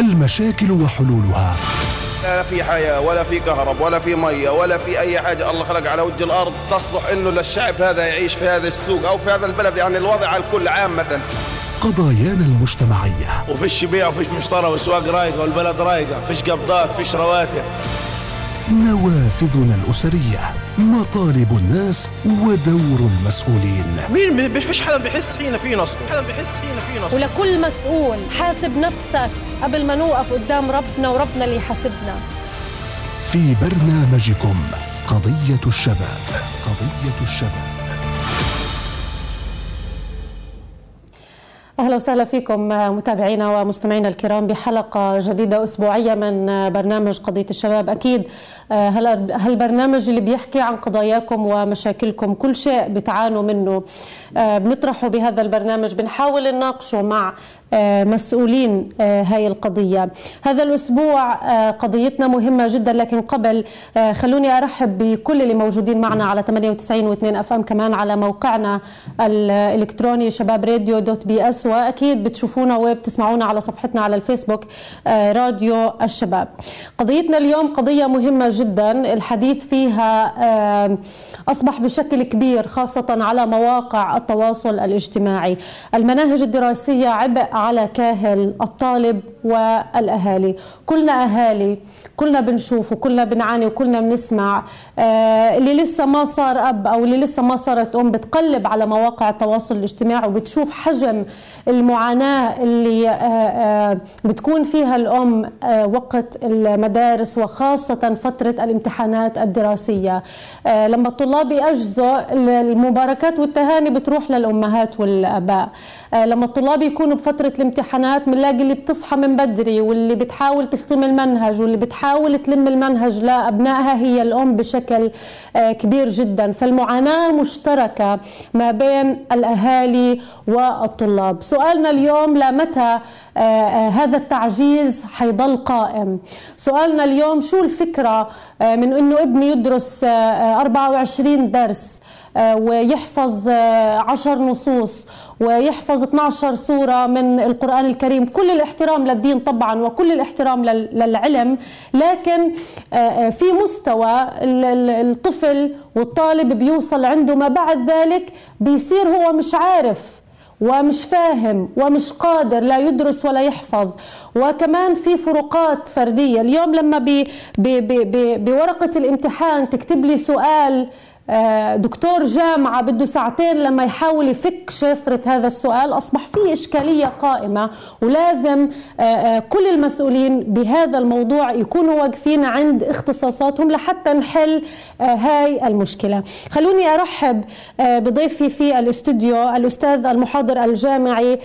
المشاكل وحلولها. لا في حياة ولا في كهرب ولا في مية ولا في أي حاجة الله خلق على وجه الأرض تصلح إنه للشعب هذا يعيش في هذا السوق أو في هذا البلد. يعني الوضع على الكل عامة قضايانا المجتمعية. وفيش بيع وفيش مشترى والسواق رايقة والبلد رايقة فيش قبضات فيش رواتب. نوافذنا الأسرية مطالب الناس ودور المسؤولين. مين مش فيش حدا بيحس حين في نصب. حدا بيحس حين في نصب. ولكل مسؤول حاسب نفسك قبل ما نوقف قدام ربنا وربنا اللي يحاسبنا. في برنامجكم قضية الشباب. قضية الشباب. أهلا وسهلا فيكم متابعينا ومستمعينا الكرام بحلقة جديدة أسبوعية من برنامج قضية الشباب. أكيد هالبرنامج اللي بيحكي عن قضاياكم ومشاكلكم كل شيء بتعانوا منه؟ بنطرحه بهذا البرنامج بنحاول نناقشه مع مسؤولين هاي القضية. هذا الأسبوع قضيتنا مهمة جدا لكن قبل خلوني أرحب بكل اللي موجودين معنا على 98 و2 FM كمان على موقعنا الإلكتروني شباب راديو dot PS وأكيد بتشوفونا وبتسمعونا على صفحتنا على الفيسبوك راديو الشباب. قضيتنا اليوم قضية مهمة جدا. الحديث فيها أصبح بشكل كبير خاصة على مواقع التواصل الاجتماعي. المناهج الدراسية عبء على كاهل الطالب والأهالي. كلنا أهالي كلنا بنشوف وكلنا بنعاني وكلنا بنسمع. آه اللي لسه ما صار أب أو اللي لسه ما صارت أم بتقلب على مواقع التواصل الاجتماعي وبتشوف حجم المعاناة اللي آه آه بتكون فيها الأم وقت المدارس وخاصة فترة الامتحانات الدراسية. لما الطلاب يأجزوا المباركات والتهاني بتروح للأمهات والأباء. لما الطلاب يكونوا بفترة الامتحانات بنلاقي اللي بتصحى من بدري واللي بتحاول تختم المنهج واللي بتحاول تلم المنهج لأبنائها هي الأم بشكل كبير جدا. فالمعاناة مشتركة ما بين الأهالي والطلاب. سؤالنا اليوم لمتى هذا التعجيز حيضل قائم. سؤالنا اليوم شو الفكرة من إنه ابني يدرس 24 درس؟ ويحفظ عشر نصوص ويحفظ 12 سورة من القرآن الكريم. كل الاحترام للدين طبعا وكل الاحترام للعلم. لكن في مستوى الطفل والطالب بيوصل عنده ما بعد ذلك بيصير هو مش عارف ومش فاهم ومش قادر لا يدرس ولا يحفظ. وكمان في فروقات فردية. اليوم لما بي بي بي بورقة الامتحان تكتب لي سؤال دكتور جامعة بده ساعتين لما يحاول يفك شفرة هذا السؤال. أصبح في إشكالية قائمة ولازم كل المسؤولين بهذا الموضوع يكونوا واقفين عند اختصاصاتهم لحتى نحل هاي المشكلة. خلوني أرحب بضيفي في الاستوديو الأستاذ المحاضر الجامعي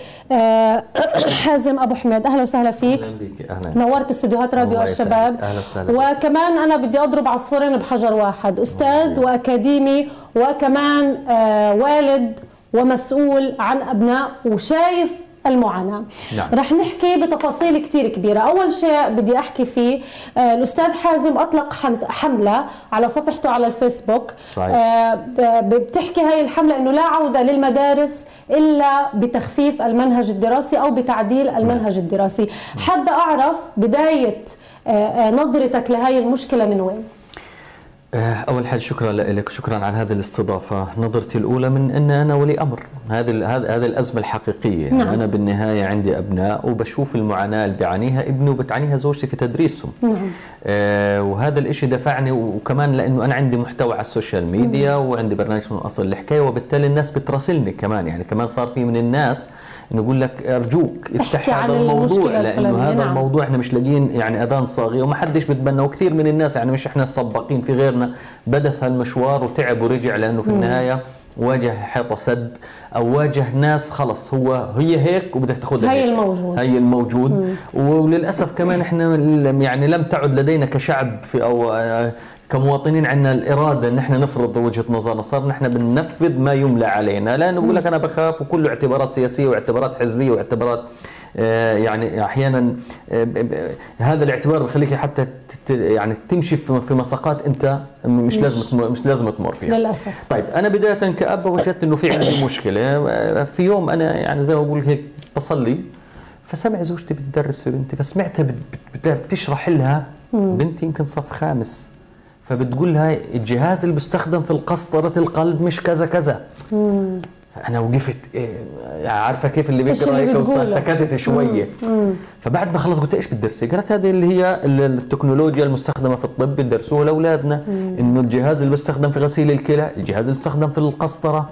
حازم أبو حميد. أهلا وسهلا فيك. أهلا بك أهلا نورت استديوهات راديو الشباب. أهلا وسهلا وكمان أنا بدي أضرب عصفورين بحجر واحد. أستاذ وأكاديمي أكاديمي وكمان آه والد ومسؤول عن أبناء وشايف المعاناة. نعم. رح نحكي بتفاصيل كتير كبيرة. أول شيء بدي أحكي فيه آه الأستاذ حازم أطلق حملة على صفحته على الفيسبوك. صحيح. آه بتحكي هاي الحملة أنه لا عودة للمدارس إلا بتخفيف المنهج الدراسي أو بتعديل المنهج الدراسي. حابة أعرف بداية آه نظرتك لهاي المشكلة من وين؟ أول حاجة شكرا لك شكرا على هذه الاستضافة. نظرتي الأولى من أن أنا ولي أمر. هذه هذه الأزمة الحقيقية. نعم. أنا بالنهاية عندي أبناء وبشوف المعاناة اللي بيعانيها ابني وبتعانيها زوجتي في تدريسهم. نعم. آه وهذا الإشي دفعني وكمان لأنه أنا عندي محتوى على ال social media وعندي برنامج من أصل الحكاية وبالتالي الناس بتراسلني كمان. يعني كمان صار في من الناس نقول لك أرجوك افتح هذا الموضوع لأنه هذا نعم. الموضوع إحنا مش لاقيين يعني أذان صاغيه وما حدش بتبنى وكثير من الناس يعني مش إحنا السباقين في غيرنا بدأ في هالمشوار وتعب ورجع لأنه في النهاية واجه حيطه سد أو واجه ناس خلص هو هي هيك وبدك تاخذها هي هيك. الموجود هي الموجود مم. وللأسف كمان إحنا يعني لم تعد لدينا كشعب في أو كمواطنين عندنا الإرادة إن إحنا نفرض وجهة نظرنا صار نحن بننفذ ما يملى علينا. لأنه بقول لك أنا بخاف وكله اعتبارات سياسية واعتبارات حزبية واعتبارات يعني أحيانا هذا الاعتبار بخليك حتى يعني تمشي في مساقات أنت مش لازم مش لازم تمر فيها. للأسف. طيب أنا بداية كأب وجدت إنه في عندي مشكلة في يوم أنا يعني زي ما بقول هيك بصلي فسمع زوجتي بتدرس لبنتي فسمعتها بت- بت- بتشرح لها بنتي يمكن صف خامس. فبتقول لها الجهاز اللي بيستخدم في القسطرة القلب مش كذا كذا. فأنا وقفت إيه عارفة كيف اللي بيقرأ هيك؟ سكتت شوية. فبعد ما خلص قلت إيش بتدرسي؟ قالت هذه اللي هي ال- التكنولوجيا المستخدمة في الطب بتدرسوها لأولادنا. إنه الجهاز اللي بيستخدم في غسيل الكلى، الجهاز اللي بيستخدم في القسطره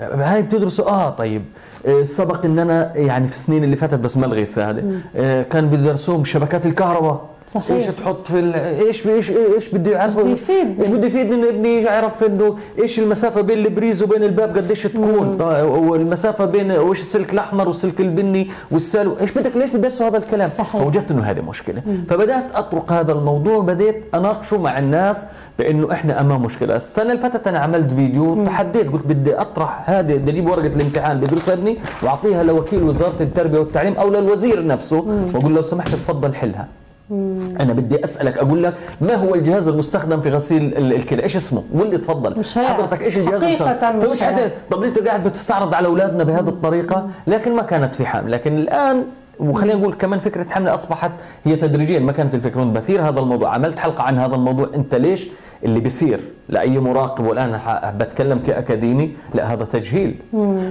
هاي بتدرسوا؟ آه طيب. آه، سبق إن أنا يعني في السنين اللي فاتت بس ما الغي هذا آه، كان بيدرسوهم شبكات الكهرباء. صحيح. إيش تحط في ال... إيش إيش إيش بده يعرف بده يفيد. إيش بده يفيد إنه ابني يعرف إنه إيش المسافة بين البريز وبين الباب قديش تكون. آه، والمسافة بين وايش السلك الأحمر والسلك البني والسلو إيش بدك ليش بتدرسوا هذا الكلام؟ صحيح. فوجدت إنه هذه مشكلة. فبدأت أطرق هذا الموضوع وبديت أناقشه مع الناس بإنه إحنا امام مشكلة. السنة اللي فاتت أنا عملت فيديو تحديت قلت بدي أطرح هذه بدي أجيب ورقة الامتحان بدرسها ابني وأعطيها لوكيل وزارة التربية والتعليم أو للوزير نفسه وأقول لو سمحت تفضل حلها. أنا بدي أسألك أقول لك ما هو الجهاز المستخدم في غسيل ال- الكلى إيش اسمه؟ قول لي تفضل. مش. حضرتك إيش الجهاز المستخدم؟ مش. طب انت قاعد بتستعرض على أولادنا بهذه الطريقة؟ لكن ما كانت في حمل. لكن الآن وخلينا نقول كمان فكرة حمله أصبحت هي تدريجيا. ما كانت الفكرة بثير هذا الموضوع. عملت حلقة عن هذا الموضوع. أنت ليش اللي بيصير؟ لأي مراقب؟ والآن بتكلم كأكاديمي. لا هذا تجهيل.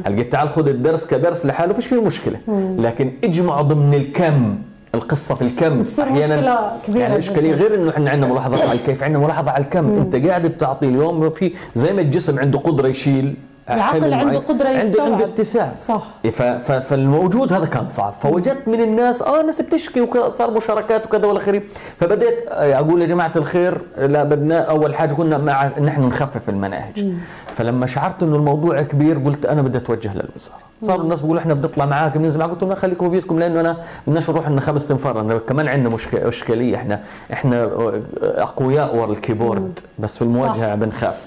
هل قلت تعال خذ الدرس كدرس لحاله فيش فيه مشكلة. لكن اجمعوا ضمن الكم. القصة في الكم. بتصير مشكلة كبيرة يعني اشكاليه. غير إنه إحنا عندنا ملاحظة على الكيف. عندنا ملاحظة على الكم. أنت قاعد بتعطي اليوم في زي ما الجسم عنده قدرة يشيل العقل عنده معين، قدرة عنده يستوعب. عنده اتساع صح. ف- فالموجود هذا كان صعب. فوجدت من الناس آه الناس بتشكي وصار مشاركات وكذا والى اخره فبدأت آه، أقول يا جماعة الخير لا بدنا أول حاجة كنا مع ان إحنا نخفف المناهج. فلما شعرت إنه الموضوع كبير قلت أنا بدي أتوجه للوزارة. صار الناس بيقولوا إحنا بنطلع معاك بننزل معاك. قلت لهم خليكم بيتكم لأنه أنا بدناش نروح لنا خمس تنفار أنا كمان عندنا مشكله اشكاليه إحنا إحنا أقوياء ورا الكيبورد. بس في المواجهة بنخاف.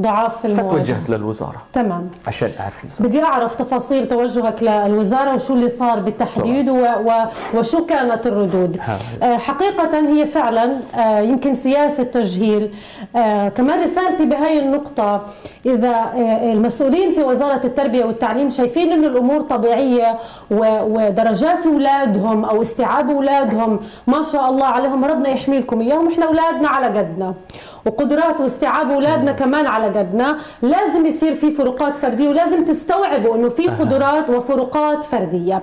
ضعاف في المواجهه فتوجهت للوزارة. تمام. عشان أعرف. بدي أعرف تفاصيل توجهك للوزارة وشو اللي صار بالتحديد و و وشو كانت الردود. آه، حقيقة هي فعلا آه، يمكن سياسة تجهيل. آه، كمان رسالتي بهاي النقطة إذا آه، المسؤولين في وزارة التربية والتعليم شايفين إنه الأمور طبيعية و- ودرجات أولادهم أو استيعاب أولادهم ما شاء الله عليهم ربنا يحمي لكم إياهم إحنا أولادنا على قدنا. وقدرات واستيعاب أولادنا كمان على قدنا. لازم يصير في فروقات فردية ولازم تستوعبوا إنه في قدرات وفروقات فردية.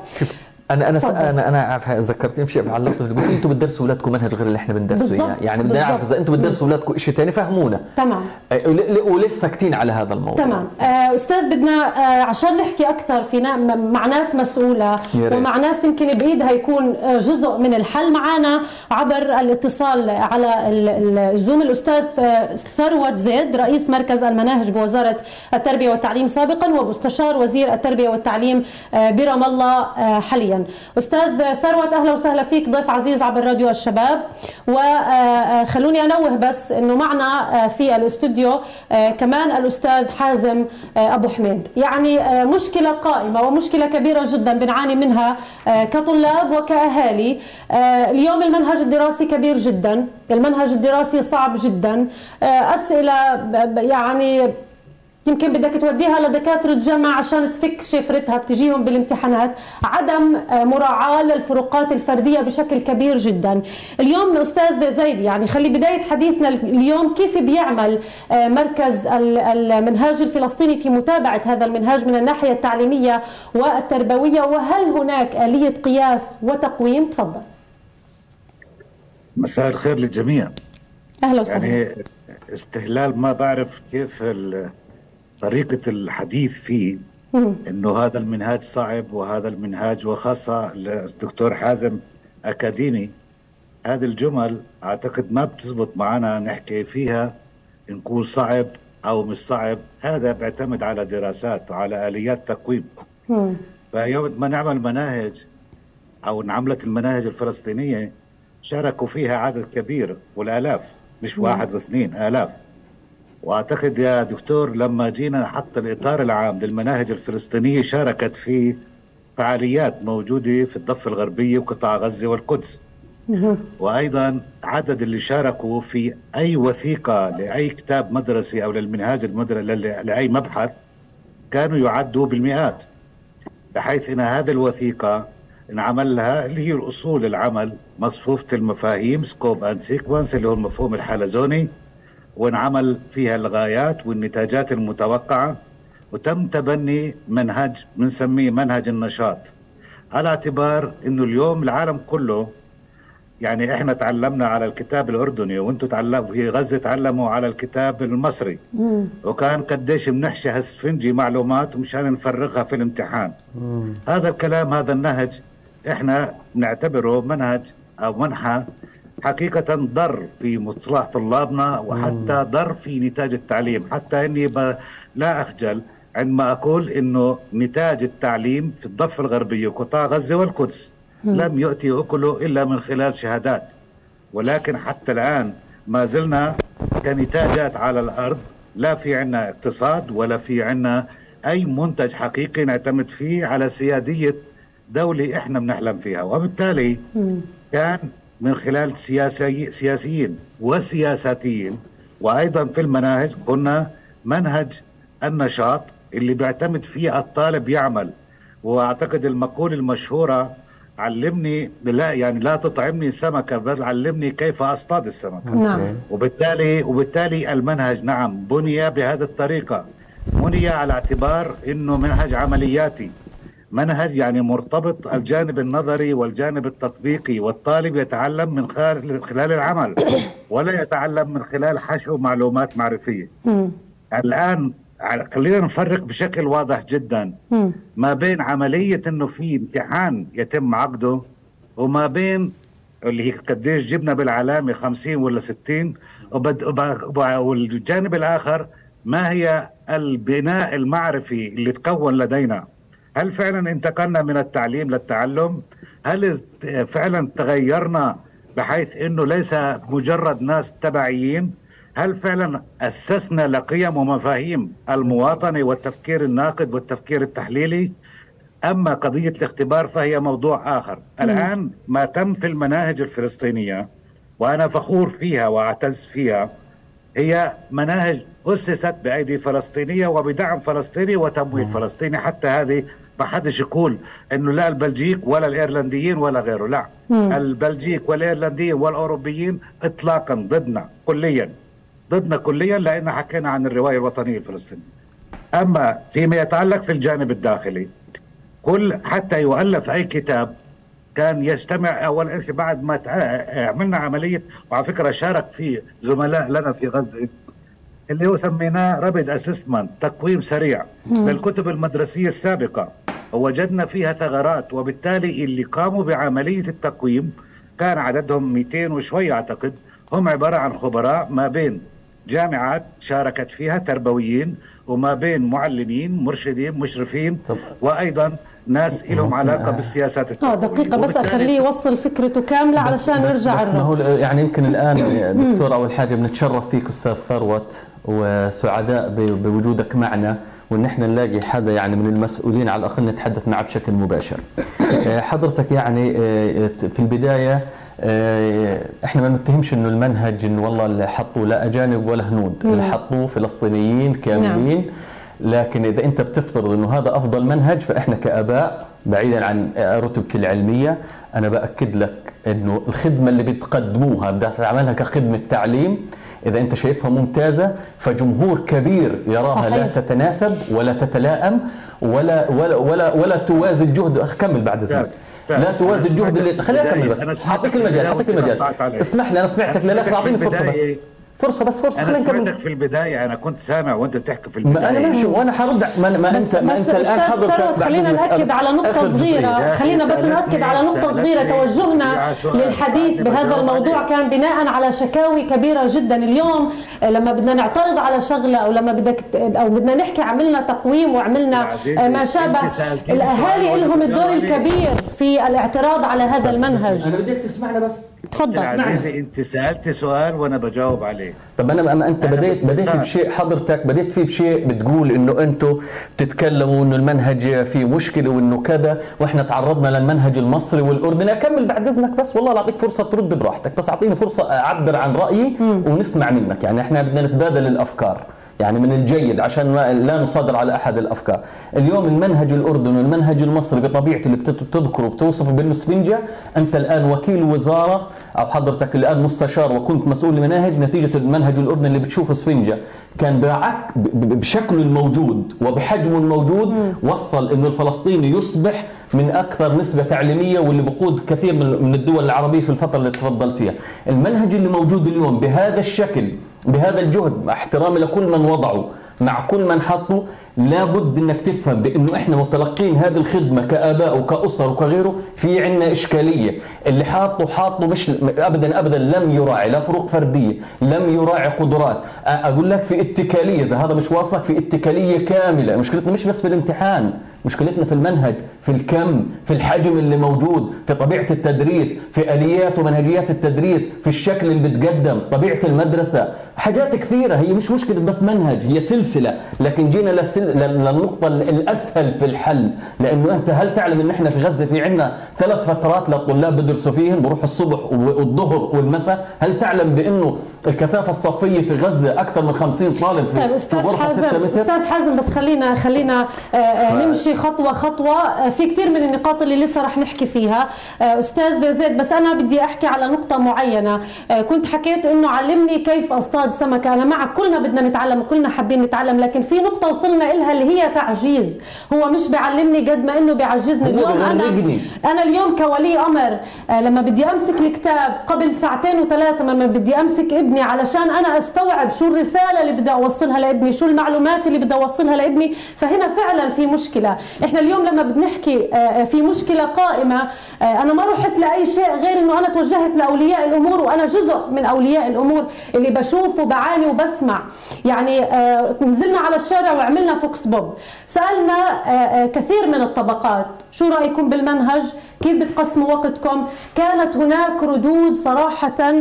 أنا أنا. أنا أنا عارف ذكرتني بشيء علقت أنتم بتدرسوا اولادكم منهج غير اللي إحنا بندرسه بالضبط، يعني بدنا نعرف. إذا أنتم بتدرسوا اولادكم شيء ثاني فهمونا. تمام. وليش ساكتين على هذا الموضوع. تمام. آه، أستاذ بدنا آه، عشان نحكي أكثر في مع ناس مسؤولة. ومع ناس يمكن بايدها يكون آه، جزء من الحل معنا عبر الاتصال على ال- ال- الزوم. الأستاذ آه، ثروت زيد رئيس مركز المناهج بوزارة التربية والتعليم سابقا ومستشار وزير التربية والتعليم آه، برام الله آه، أستاذ ثروت أهلا وسهلا فيك ضيف عزيز عبر راديو الشباب. وخلوني أنوه بس إنه معنا آه، في الاستوديو آه، كمان الأستاذ حازم آه، أبو حميد. يعني آه، مشكلة قائمة ومشكلة كبيرة جدا بنعاني منها آه، كطلاب وكأهالي. آه، اليوم المنهج الدراسي كبير جدا. المنهج الدراسي صعب جدا. آه، أسئلة يعني يمكن بدك توديها لدكاترة جامعة عشان تفك شفرتها بتجيهم بالامتحانات. عدم آه، مراعاة للفروقات الفردية بشكل كبير جدا. اليوم أستاذ زيد يعني خلي بداية حديثنا اليوم كيف بيعمل آه، مركز ال- المنهاج الفلسطيني في متابعة هذا المنهاج من الناحية التعليمية والتربوية؟ وهل هناك آلية قياس وتقويم؟ تفضل. مساء الخير للجميع. أهلا وسهلا. يعني استهلال ما بعرف كيف ال- طريقة الحديث فيه إنه هذا المنهاج صعب وهذا المنهاج وخاصة الدكتور حازم أكاديمي. هذه الجمل أعتقد ما بتزبط معنا نحكي فيها نقول صعب أو مش صعب. هذا بيعتمد على دراسات وعلى آليات تقويم. فيوم ما نعمل مناهج أو انعملت المناهج الفلسطينية شاركوا فيها عدد كبير والآلاف مش واحد واثنين آلاف. وأعتقد يا دكتور لما جينا نحط الإطار العام للمناهج الفلسطينية شاركت في فعاليات موجودة في الضفة الغربية وقطاع غزة والقدس. وأيضا عدد اللي شاركوا في أي وثيقة لأي كتاب مدرسي أو للمنهاج المدرسي لأي مبحث كانوا يعدوا بالمئات بحيث إن هذه الوثيقة انعمل لها اللي هي الأصول العمل مصفوفة المفاهيم scope and sequence اللي هو المفهوم الحلزوني وانعمل فيها الغايات والنتاجات المتوقعة وتم تبني منهج بنسميه منهج النشاط على اعتبار إنه اليوم العالم كله يعني إحنا تعلمنا على الكتاب الأردني وأنتم تعلموا في غزة تعلموا على الكتاب المصري. وكان قديش بنحشي هالسفنجي معلومات مشان نفرغها في الامتحان. هذا الكلام هذا النهج إحنا نعتبره منهج أو منحى حقيقة ضر في مصلحة طلابنا وحتى ضر في نتاج التعليم. حتى إني ب... لا أخجل عندما أقول إنه نتاج التعليم في الضفة الغربية وقطاع غزة والقدس لم يؤتي أكله إلا من خلال شهادات. ولكن حتى الآن ما زلنا كنتاجات على الأرض لا في عنا اقتصاد ولا في عنا أي منتج حقيقي نعتمد فيه على سيادية دولة إحنا بنحلم فيها. وبالتالي كان من خلال سياسي سياسيين وسياساتيين وأيضا في المناهج قلنا منهج النشاط اللي بيعتمد فيه الطالب يعمل. وأعتقد المقولة المشهورة علمني لا يعني لا تطعمني سمكه بل علمني كيف أصطاد السمكة. نعم. وبالتالي وبالتالي المنهج نعم بني بهذه الطريقة. بني على اعتبار إنه منهج عملياتي. منهج يعني مرتبط الجانب النظري والجانب التطبيقي والطالب يتعلم من خلال خلال العمل ولا يتعلم من خلال حشو معلومات معرفية. الآن على- خلينا نفرق بشكل واضح جدا. ما بين عملية إنه في امتحان يتم عقده وما بين اللي هي قديش جبنا بالعلامة 50 ولا 60 وبد... وب- وب- والجانب الآخر ما هي البناء المعرفي اللي تكون لدينا. هل فعلا انتقلنا من التعليم للتعلم؟ هل فعلا تغيرنا بحيث إنه ليس مجرد ناس تبعيين؟ هل فعلا أسسنا لقيم ومفاهيم المواطنة والتفكير الناقد والتفكير التحليلي؟ أما قضية الاختبار فهي موضوع آخر. الآن ما تم في المناهج الفلسطينية وأنا فخور فيها وأعتز فيها هي مناهج أسست بأيدي فلسطينية وبدعم فلسطيني وتمويل فلسطيني حتى هذه ما حدش يقول إنه لا البلجيك ولا الإيرلنديين ولا غيره لا. البلجيك والإيرلنديين والأوروبيين اطلاقا ضدنا كليا. ضدنا كليا لأن حكينا عن الرواية الوطنية الفلسطينية. أما فيما يتعلق في الجانب الداخلي كل حتى يؤلف أي كتاب كان يجتمع أول شيء بعد ما عملنا عملية وعلى فكرة شارك فيه زملاء لنا في غزة اللي هو سميناه رابد اسسمنت تقويم سريع للكتب المدرسية السابقة. ووجدنا فيها ثغرات وبالتالي اللي قاموا بعملية التقويم كان عددهم 200 وشوي أعتقد هم عبارة عن خبراء ما بين جامعات شاركت فيها تربويين وما بين معلمين مرشدين مشرفين طب. وأيضا ناس لهم علاقة بالسياسات آه التربوية. دقيقة بس أخليه يوصل فكرته كاملة علشان نرجع بس ما هو يعني يمكن الآن دكتور أول حاجة بنتشرف فيك أستاذ ثروت وسعداء بوجودك معنا وإن إحنا نلاقي حدا يعني من المسؤولين على الأقل نتحدث معه بشكل مباشر. آه، حضرتك يعني آه، في البداية آه، إحنا ما نتهمش إنه المنهج إنه والله اللي حطوه لا أجانب ولا هنود، اللي حطوه فلسطينيين كاملين. لكن إذا أنت بتفترض إنه هذا أفضل منهج فإحنا كآباء بعيدا عن رتبتي العلمية أنا بأكد لك إنه الخدمة اللي بتقدموها بدها تعملها كخدمة تعليم إذا أنت شايفها ممتازة فجمهور كبير يراها صحيح. لا تتناسب ولا تتلائم ولا ولا ولا ولا توازي الجهد أخ كمل بعد أستاذ، لا توازي الجهد اللي سمعتك خليني. أنا بس في المجال وأنت المجال. اسمح لي أنا سمعتك أنا لا لا سمعتك اعطيني في فرصة بس. فرصة بس فرصة أنا خلينا نكمل. سمعتك في البداية أنا كنت سامع وأنت بتحكي في ما البداية. أنا ماشي وأنا حرد ما, ما بس انت ما بس أنت الآن حضرتك خلينا نأكد على. صغيرة. يا خلينا بس نأكد على نقطة سألتني صغيرة. توجهنا. للحديث بهذا الموضوع. كان بناء على شكاوي كبيرة جدا اليوم. لما بدنا نعترض على شغلة أو لما بدك أو بدنا نحكي عملنا تقويم وعملنا عزيزي، ما شابه الأهالي لهم الدور. الكبير في الاعتراض على هذا المنهج. أنا بديك تسمعنا بس. تفضل. يا عزيزي أنت سألت سؤال وأنا بجاوب عليه. طب أنا أما أنت أنا بديت بديت. بشيء حضرتك بديت فيه بشيء بتقول إنه أنتم بتتكلموا إنه المنهج فيه مشكلة وإنه كذا وإحنا تعرضنا للمنهج المصري والأردني. أكمل بعد إذنك بس والله أعطيك فرصة ترد براحتك بس أعطيني فرصة أعبر عن رأيي ونسمع منك. يعني إحنا بدنا نتبادل الأفكار. يعني من الجيد عشان ما لا نصادر على أحد الأفكار. اليوم المنهج الأردني والمنهج المصري بطبيعته اللي بتذكره وبتوصفه بانه سفنجه أنت الآن وكيل وزارة أو حضرتك الآن مستشار وكنت مسؤول المناهج نتيجة المنهج الأردني اللي بتشوفه سفنجه كان بشكله الموجود وبحجمه الموجود وصل إنه الفلسطيني يصبح من أكثر نسبة تعليمية واللي بقود كثير من الدول العربية في الفترة اللي تفضلت فيها. المنهج اللي موجود اليوم بهذا الشكل بهذا الجهد مع احترامي لكل من وضعه مع كل من حطه لابد إنك تفهم بإنه إحنا متلقين هذه الخدمة كآباء وكأسر وكغيره في عندنا إشكالية. اللي حاطه حاطه مش ابدا ابدا لم يراعي لا فروق فردية لم يراعي قدرات. أقول لك في اتكالية إذا هذا مش واصلك في اتكالية كاملة. مشكلتنا مش بس في الامتحان مشكلتنا في المنهج في الكم في الحجم اللي موجود في طبيعة التدريس في آليات ومنهجيات التدريس في الشكل اللي بتقدم طبيعة المدرسة. حاجات كثيرة هي مش مشكلة بس منهج هي سلسلة. لكن جينا للنقطة الأسهل في الحل. لأنه أنت هل تعلم أن إحنا في غزة في عندنا ثلاث فترات للطلاب بدرسوا فيهم بروح الصبح والظهر والمساء؟ هل تعلم بأنه الكثافة الصفية في غزة أكثر من 50 طالب في, طيب أستاذ في غرفة حازم 6 متر؟ أستاذ حازم بس خلينا خلينا آه، آه، نمشي خطوة خطوة. آه، في كثير من النقاط اللي لسه رح نحكي فيها. أستاذ زيد بس أنا بدي أحكي على نقطة معينة. كنت حكيت إنه علمني كيف أصطاد سمكة. أنا معك كلنا بدنا نتعلم وكلنا حابين نتعلم لكن في نقطة وصلنا لها اللي هي تعجيز؟ هو مش بيعلمني قد ما إنه بيعجزني. اليوم أنا أنا اليوم كولي أمر لما بدي أمسك الكتاب قبل ساعتين وثلاثة لما بدي أمسك ابني علشان أنا أستوعب شو الرسالة اللي بدي أوصلها لابني شو المعلومات اللي بدي أوصلها لابني. فهنا فعلا في مشكلة. إحنا اليوم لما بنحكي آه، في مشكلة قائمة آه، أنا ما رحت لأي شيء غير إنه أنا توجهت لأولياء الأمور وأنا جزء من أولياء الأمور اللي بشوف وبعاني وبسمع. يعني آه، نزلنا على الشارع وعملنا vox pop. سألنا كثير من الطبقات شو رأيكم بالمنهج؟ كيف بتقسموا وقتكم؟ كانت هناك ردود صراحة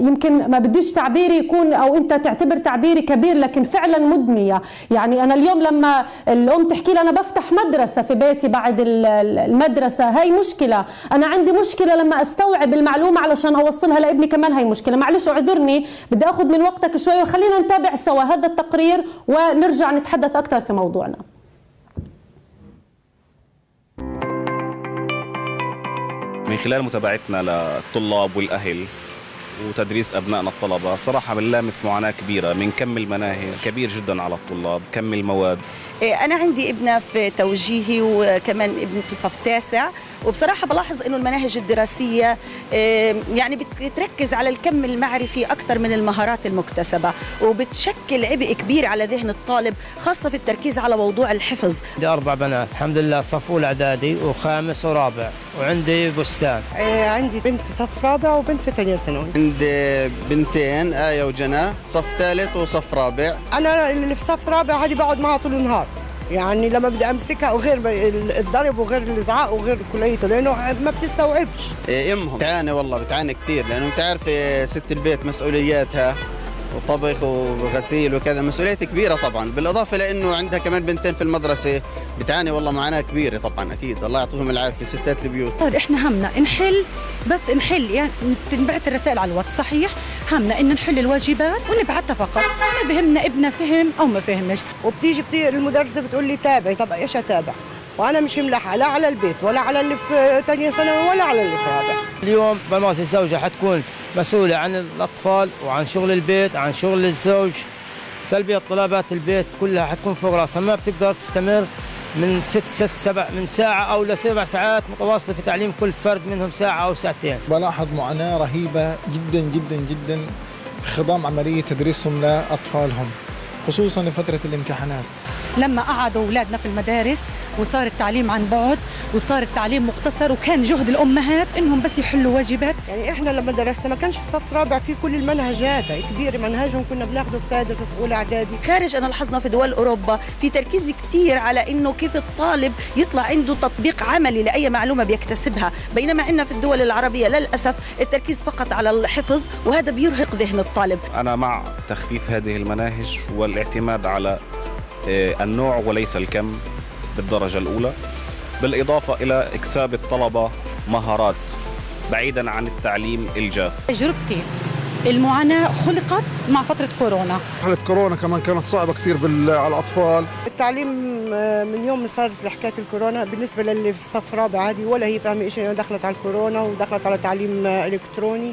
يمكن ما بديش تعبيري يكون أو أنت تعتبر تعبيري كبير لكن فعلا مدنية يعني أنا اليوم لما الأم تحكي لي أنا بفتح مدرسة في بيتي بعد المدرسة هاي مشكلة. أنا عندي مشكلة لما أستوعب المعلومة علشان أوصلها لابني كمان هاي مشكلة. معلش أعذرني. بدي آخذ من وقتك شوي وخلينا نتابع سوا هذا التقرير ونرجع نتحدث أكثر في موضوعنا. من خلال متابعتنا للطلاب والأهل وتدريس أبنائنا الطلبة صراحة بنلامس معاناة كبيرة من كم المناهج كبير جدا على الطلاب كم المواد. إيه، أنا عندي ابنة في توجيهي وكمان ابن في صف تاسع. وبصراحة بلاحظ إنه المناهج الدراسية يعني بتركز على الكم المعرفي أكثر من المهارات المكتسبة وبتشكل عبء كبير على ذهن الطالب خاصة في التركيز على موضوع الحفظ. عندي أربع بنات الحمد لله صف أولى إعدادي وخامس ورابع وعندي بستان. إيه، عندي بنت في صف رابع وبنت في ثانية ثانوي. عندي بنتين آية وجنى صف ثالث وصف رابع. أنا اللي في صف رابع هذه بقعد معها طول النهار. يعني لما بدي أمسكها وغير الضرب وغير الإزعاق وغير كليته لأنه ما بتستوعبش. إيه، امهم بتعاني والله بتعاني كثير لأنه انت عارف ست البيت مسؤولياتها. وطبخ وغسيل وكذا. مسؤوليات كبيرة طبعا. بالإضافة لأنه عندها كمان بنتين في المدرسة. بتعاني والله معاناة كبيرة طبعا أكيد. الله يعطيهم العافية. ستات البيوت. طيب إحنا همنا نحل بس نحل يعني تنبعث الرسائل على الواتس صحيح؟ همنا إن نحل الواجبات ونبعثها فقط. ما بهمنا ابننا فهم أو ما فهمش. وبتيجي بتيجي المدرسة بتقول لي تابعي. طب إيش أتابع؟ وأنا مش ملحقه لا على البيت ولا على اللي في ثانية ثانوي ولا على اللي في رابع اليوم برنامج الزوجة حتكون مسؤولة عن الأطفال وعن شغل البيت عن شغل الزوج. تلبية طلبات البيت كلها حتكون فوق راسها. ما بتقدر تستمر من ست ست سبع من ساعة أو لسبع ساعات متواصلة في تعليم كل فرد منهم ساعة أو ساعتين. بلاحظ معاناة رهيبة جدا جدا جدا في خضام عملية تدريسهم لأطفالهم. خصوصا لفترة الامتحانات. لما قعدوا أولادنا في المدارس وصار التعليم عن بعد وصار التعليم مختصر وكان جهد الأمهات إنهم بس يحلوا واجبات. يعني إحنا لما درسنا ما كانش صف رابع في كل المنهج هذا كبير منهجهم كنا بناخده في سادس وفي أولى إعدادي. خارج انا لاحظنا في دول أوروبا في تركيز كثير على إنه كيف الطالب يطلع عنده تطبيق عملي لأي معلومة بيكتسبها. بينما عندنا في الدول العربية للأسف التركيز فقط على الحفظ وهذا بيرهق ذهن الطالب. أنا مع تخفيف هذه المناهج والاعتماد على آه، النوع وليس الكم بالدرجة الأولى. بالإضافة إلى إكساب الطلبة مهارات بعيدا عن التعليم الجاف. تجربتي المعاناة خلقت مع فترة كورونا. حالة كورونا كمان كانت صعبة كثير بال- على الأطفال. التعليم آه، من يوم ما صارت حكاية الكورونا بالنسبة للي في صف رابع هذه ولا هي فاهمة شيء دخلت على الكورونا ودخلت على تعليم آه، إلكتروني.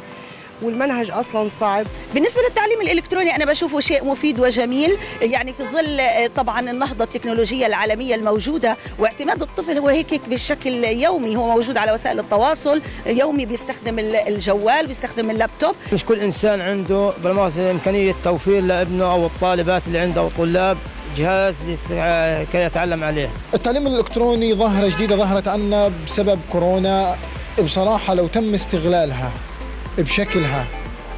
والمنهج أصلا صعب. بالنسبة للتعليم الإلكتروني أنا بشوفه شيء مفيد وجميل. يعني في ظل آه، طبعا النهضة التكنولوجية العالمية الموجودة واعتماد الطفل هو هيك بشكل يومي هو موجود على وسائل التواصل يومي بيستخدم ال- الجوال بيستخدم اللابتوب. مش كل إنسان عنده بالمؤاخذه إمكانية توفير لابنه أو الطالبات اللي عنده أو الطلاب جهاز لت- كي يتعلم عليه. التعليم الإلكتروني ظاهرة جديدة ظهرت عنا بسبب كورونا بصراحة لو تم استغلالها بشكلها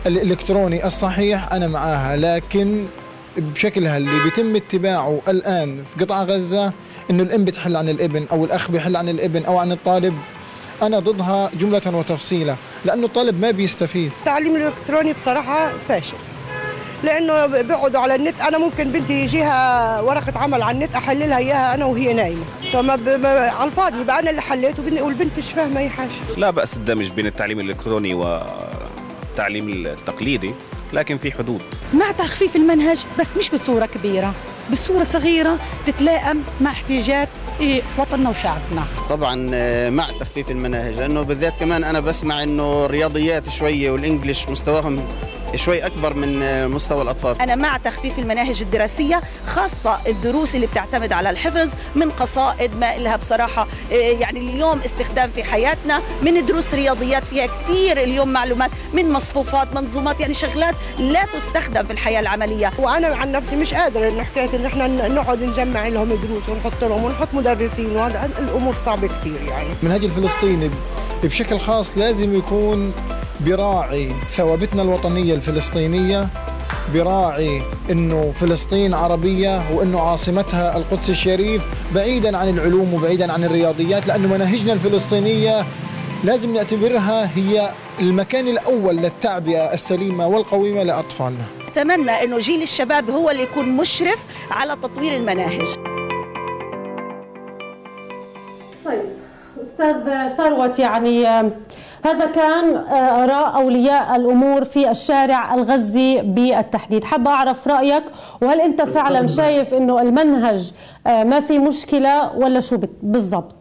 الإلكتروني الصحيح أنا معاها. لكن بشكلها اللي بيتم اتباعه الآن في قطاع غزة إنه الأم بتحل عن الابن أو الأخ بيحل عن الابن أو عن الطالب أنا ضدها جملة وتفصيلا لأنه الطالب ما بيستفيد. التعليم الإلكتروني بصراحة فاشل. لأنه بيقعدوا على النت. أنا ممكن بنتي يجيها ورقة عمل على النت أحللها إياها أنا وهي نايمة. فما ب... ما- على الفاضي يبقى أنا اللي حليت والبنت مش فاهمة أي حاجة. لا بأس الدمج بين التعليم الإلكتروني والتعليم التقليدي لكن في حدود. مع تخفيف المنهج بس مش بصورة كبيرة. بصورة صغيرة تتلائم مع احتياجات إيه، وطننا وشعبنا. طبعا آه، مع تخفيف المناهج لأنه بالذات كمان أنا بسمع إنه الرياضيات شوية والإنجليش مستواهم شوي أكبر من مستوى الأطفال. أنا مع تخفيف المناهج الدراسية خاصة الدروس اللي بتعتمد على الحفظ من قصائد ما إلها بصراحة. آه، يعني اليوم استخدام في حياتنا من دروس رياضيات فيها كتير اليوم معلومات من مصفوفات منظومات يعني شغلات لا تستخدم في الحياة العملية. وأنا عن نفسي مش قادرة انه حكاية إن إحنا ن- نقعد نجمع لهم دروس ونحط لهم ونحط مدرسين وهذا الأمور صعبة كثير يعني. المنهج الفلسطيني بشكل خاص لازم يكون براعي ثوابتنا الوطنية الفلسطينية براعي إنه فلسطين عربية وإنه عاصمتها القدس الشريف بعيدا عن العلوم وبعيدا عن الرياضيات لأنه مناهجنا الفلسطينية لازم نعتبرها هي المكان الأول للتعبئة السليمة والقويمة لأطفالنا. أتمنى أنه جيل الشباب هو اللي يكون مشرف على تطوير المناهج. أستاذ ثروت يعني هذا كان آه، آراء أولياء الأمور في الشارع الغزي بالتحديد. حابه أعرف رأيك وهل أنت فعلا شايف إنه المنهج آه، ما في مشكلة ولا شو بالضبط؟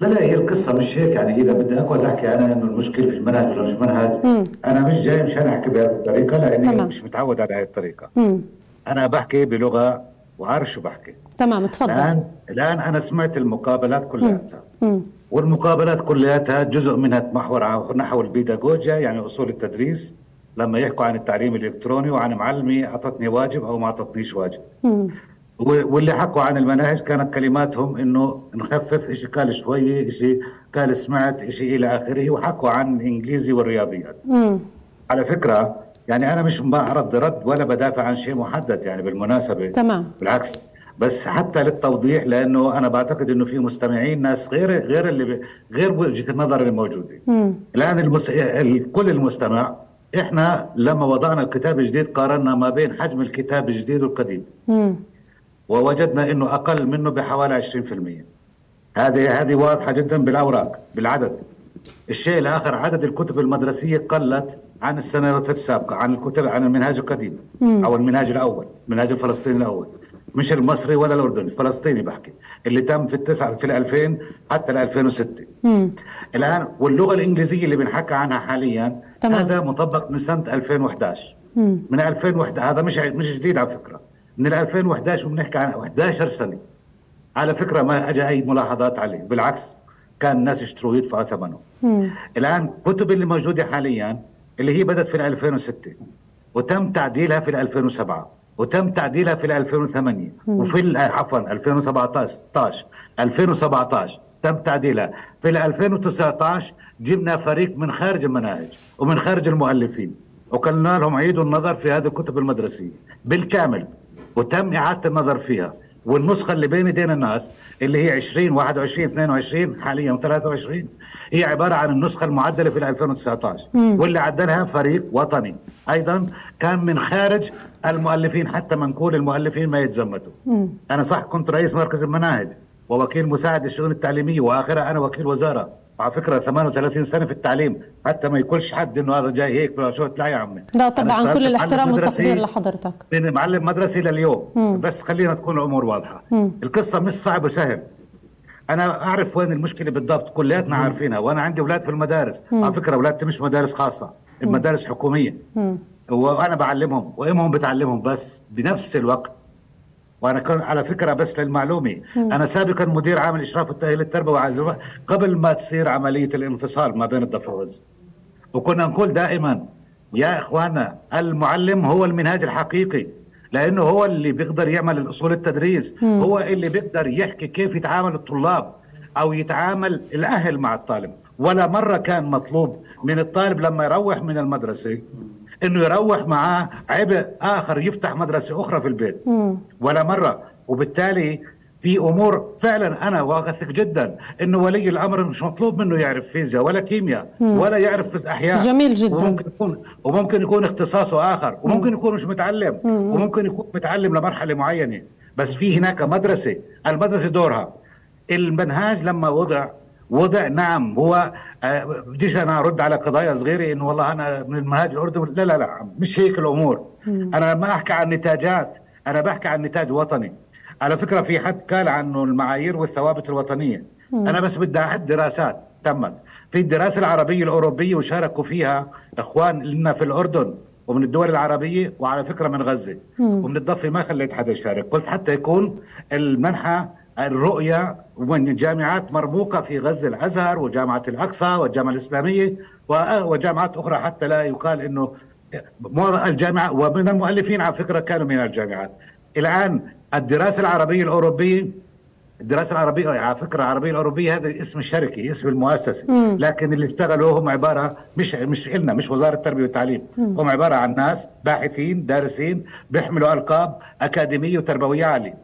لا لا هي القصة مش هيك. يعني إذا بدي أقعد أحكي أنا إنه المشكلة في المنهج ولا مش منهج أنا مش جاي مشان أحكي بهذه الطريقة لأني تمام. مش متعود على هذه الطريقة. مم. أنا بحكي بلغة وعارف شو بحكي. تمام تفضل. الآن الآن أنا سمعت المقابلات كلها. مم. والمقابلات كلياتها جزء منها تمحور نحو البيداغوجيا يعني أصول التدريس لما يحكوا عن التعليم الإلكتروني وعن معلمي أعطتني واجب أو ما أعطتنيش واجب. واللي حكوا عن المناهج كانت كلماتهم إنه نخفف شيء قال شوي شيء قال سمعت شيء إلى آخره وحكوا عن الانجليزي والرياضيات. مم. على فكرة يعني أنا مش بعرض رد ولا بدافع عن شيء محدد يعني بالمناسبة. تمام. بالعكس. بس حتى للتوضيح لأنه أنا بعتقد إنه في مستمعين ناس غير غير اللي غير وجهة النظر الموجودة مم. الآن المس... ال- كل المستمع إحنا لما وضعنا الكتاب الجديد قارنا ما بين حجم الكتاب الجديد والقديم مم. ووجدنا إنه أقل منه بحوالي 20% هذه هذه واضحة جدا بالأوراق بالعدد الشيء الآخر عدد الكتب المدرسية قلت عن السنوات السابقة عن الكتب عن المنهاج القديم مم. أو المنهاج الأول المنهاج الفلسطيني الأول مش المصري ولا الأردني الفلسطيني بحكي اللي تم في التسعة في ال 2000 حتى ال 2006 مم. الآن واللغة الإنجليزية اللي بنحكى عنها حاليا تمام. هذا مطبق من سنة 2011 مم. من 2001 هذا مش مش جديد على فكرة من 2011 وبنحكي عن 11 سنة على فكرة ما اجى أي ملاحظات عليه بالعكس كان الناس يشتروه يدفعوا ثمنه مم. الآن الكتب اللي موجودة حاليا اللي هي بدأت في 2006 وتم تعديلها في 2007 وتم تعديلها في 2008 مم. وفي عفوا 2017 2017 تم تعديلها. في 2019 جبنا فريق من خارج المناهج ومن خارج المؤلفين. وقلنا لهم عيدوا النظر في هذه الكتب المدرسية. بالكامل. وتم إعادة النظر فيها. والنسخة اللي بين ايدين الناس اللي هي 20 21 22 حاليا 23 هي عبارة عن النسخة المعدلة في 2019 مم. واللي عدلها فريق وطني أيضا كان من خارج المؤلفين حتى منقول المؤلفين ما يتزمتوا مم. أنا صح كنت رئيس مركز المناهج ووكيل مساعد الشؤون التعليمية وآخرها أنا وكيل وزارة على فكرة 38 سنة في التعليم حتى ما يقولش حد إنه هذا جاي هيك شو لا يا عمي. لا طبعا كل الاحترام والتقدير لحضرتك. من معلم مدرسي لليوم مم. بس خلينا تكون الأمور واضحة. مم. القصة مش صعب وسهل. أنا أعرف وين المشكلة بالضبط كلياتنا عارفينها وأنا عندي أولاد في المدارس. مم. على فكرة اولادي مش مدارس خاصة المدارس حكومية. مم. وأنا بعلمهم وأمهم بتعلمهم بس بنفس الوقت وأنا كان على فكرة بس للمعلومة. أنا سابقا مدير عام الاشراف والتاهيل التربوي قبل ما تصير عملية الانفصال ما بين الضفة والوز وكنا نقول دائما يا اخوانا المعلم هو المنهاج الحقيقي لأنه هو اللي بيقدر يعمل الأصول التدريس مم. هو اللي بيقدر يحكي كيف يتعامل الطلاب أو يتعامل الأهل مع الطالب ولا مرة كان مطلوب من الطالب لما يروح من المدرسة إنه يروح معاه عبء آخر يفتح مدرسة أخرى في البيت. مم. ولا مرة. وبالتالي في أمور فعلا أنا واثق جدا إنه ولي الأمر مش مطلوب منه يعرف فيزياء ولا كيمياء مم. ولا يعرف أحياء. جميل جداً. وممكن يكون وممكن يكون اختصاصه آخر. وممكن يكون مش متعلم. مم. وممكن يكون متعلم لمرحلة معينة. بس في هناك مدرسة. المدرسة دورها. المنهاج لما وضع وضع نعم هو آه، بديش أنا أرد على قضايا صغيرة إنه والله أنا من المنهاج الاردني لا لا لا مش هيك الأمور مم. أنا ما أحكي عن نتاجات أنا بحكي عن نتاج وطني على فكرة في حد قال عنه المعايير والثوابت الوطنية مم. أنا بس بدي اعد دراسات تمت في الدراسة العربية الأوروبية وشاركوا فيها إخوان لنا في الأردن ومن الدول العربية وعلى فكرة من غزة مم. ومن الضفة ما خليت حدا يشارك قلت حتى يكون المنحى الرؤية من الجامعات مرموقة في غزة الأزهر وجامعة الأقصى والجامعة الإسلامية وجامعات أخرى حتى لا يقال أنه الجامعة ومن المؤلفين على فكرة كانوا من الجامعات الآن الدراسة العربية الأوروبية الدراسة العربية على فكرة العربية الأوروبية هذا اسم الشركة اسم المؤسسة مم. لكن اللي اشتغلوا هم عبارة مش مش إلنا مش وزارة التربية والتعليم مم. هم عبارة عن ناس باحثين دارسين بيحملوا ألقاب أكاديمية وتربوية عالية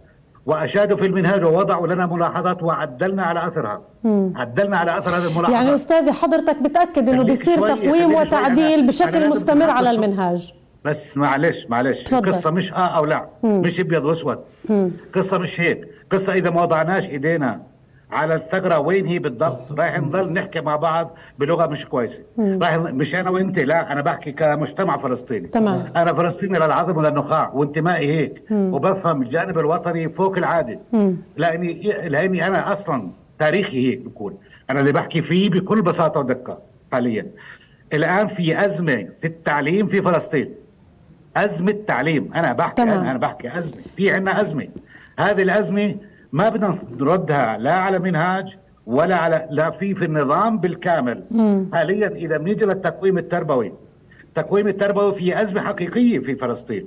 وأشادوا في المنهاج ووضعوا لنا ملاحظات وعدلنا على أثرها مم. عدلنا على أثر هذه الملاحظات يعني استاذي حضرتك بتأكد إنه بيصير تقويم. وتعديل أنا- أنا بشكل لازم مستمر على. المنهاج بس معلش معلش تفضل. القصة مش آه أو لا مم. مش أبيض وأسود مم. قصة مش هيك قصة إذا ما وضعناش إيدينا على الثغرة وين هي بالضبط. رايح نضل نحكي مع بعض بلغة مش كويسة. مم. رايح مش أنا وأنت لا أنا بحكي كمجتمع فلسطيني. تمام. أنا فلسطيني للعظم وللنخاع وانتمائي هيك. مم. وبفهم الجانب الوطني فوق العادة. مم. لاني لأني أنا أصلا تاريخي هيك بكون. أنا اللي بحكي فيه بكل بساطة ودقة حاليا. الآن في أزمة في التعليم في فلسطين. أزمة تعليم. أنا بحكي تمام. أنا, أنا بحكي أزمة. في عندنا أزمة. هذه الأزمة ما بدنا نردها لا على منهاج ولا على لا في في النظام بالكامل مم. حاليا إذا بنيجي للتقويم التربوي التقويم التربوي في أزمة حقيقية في فلسطين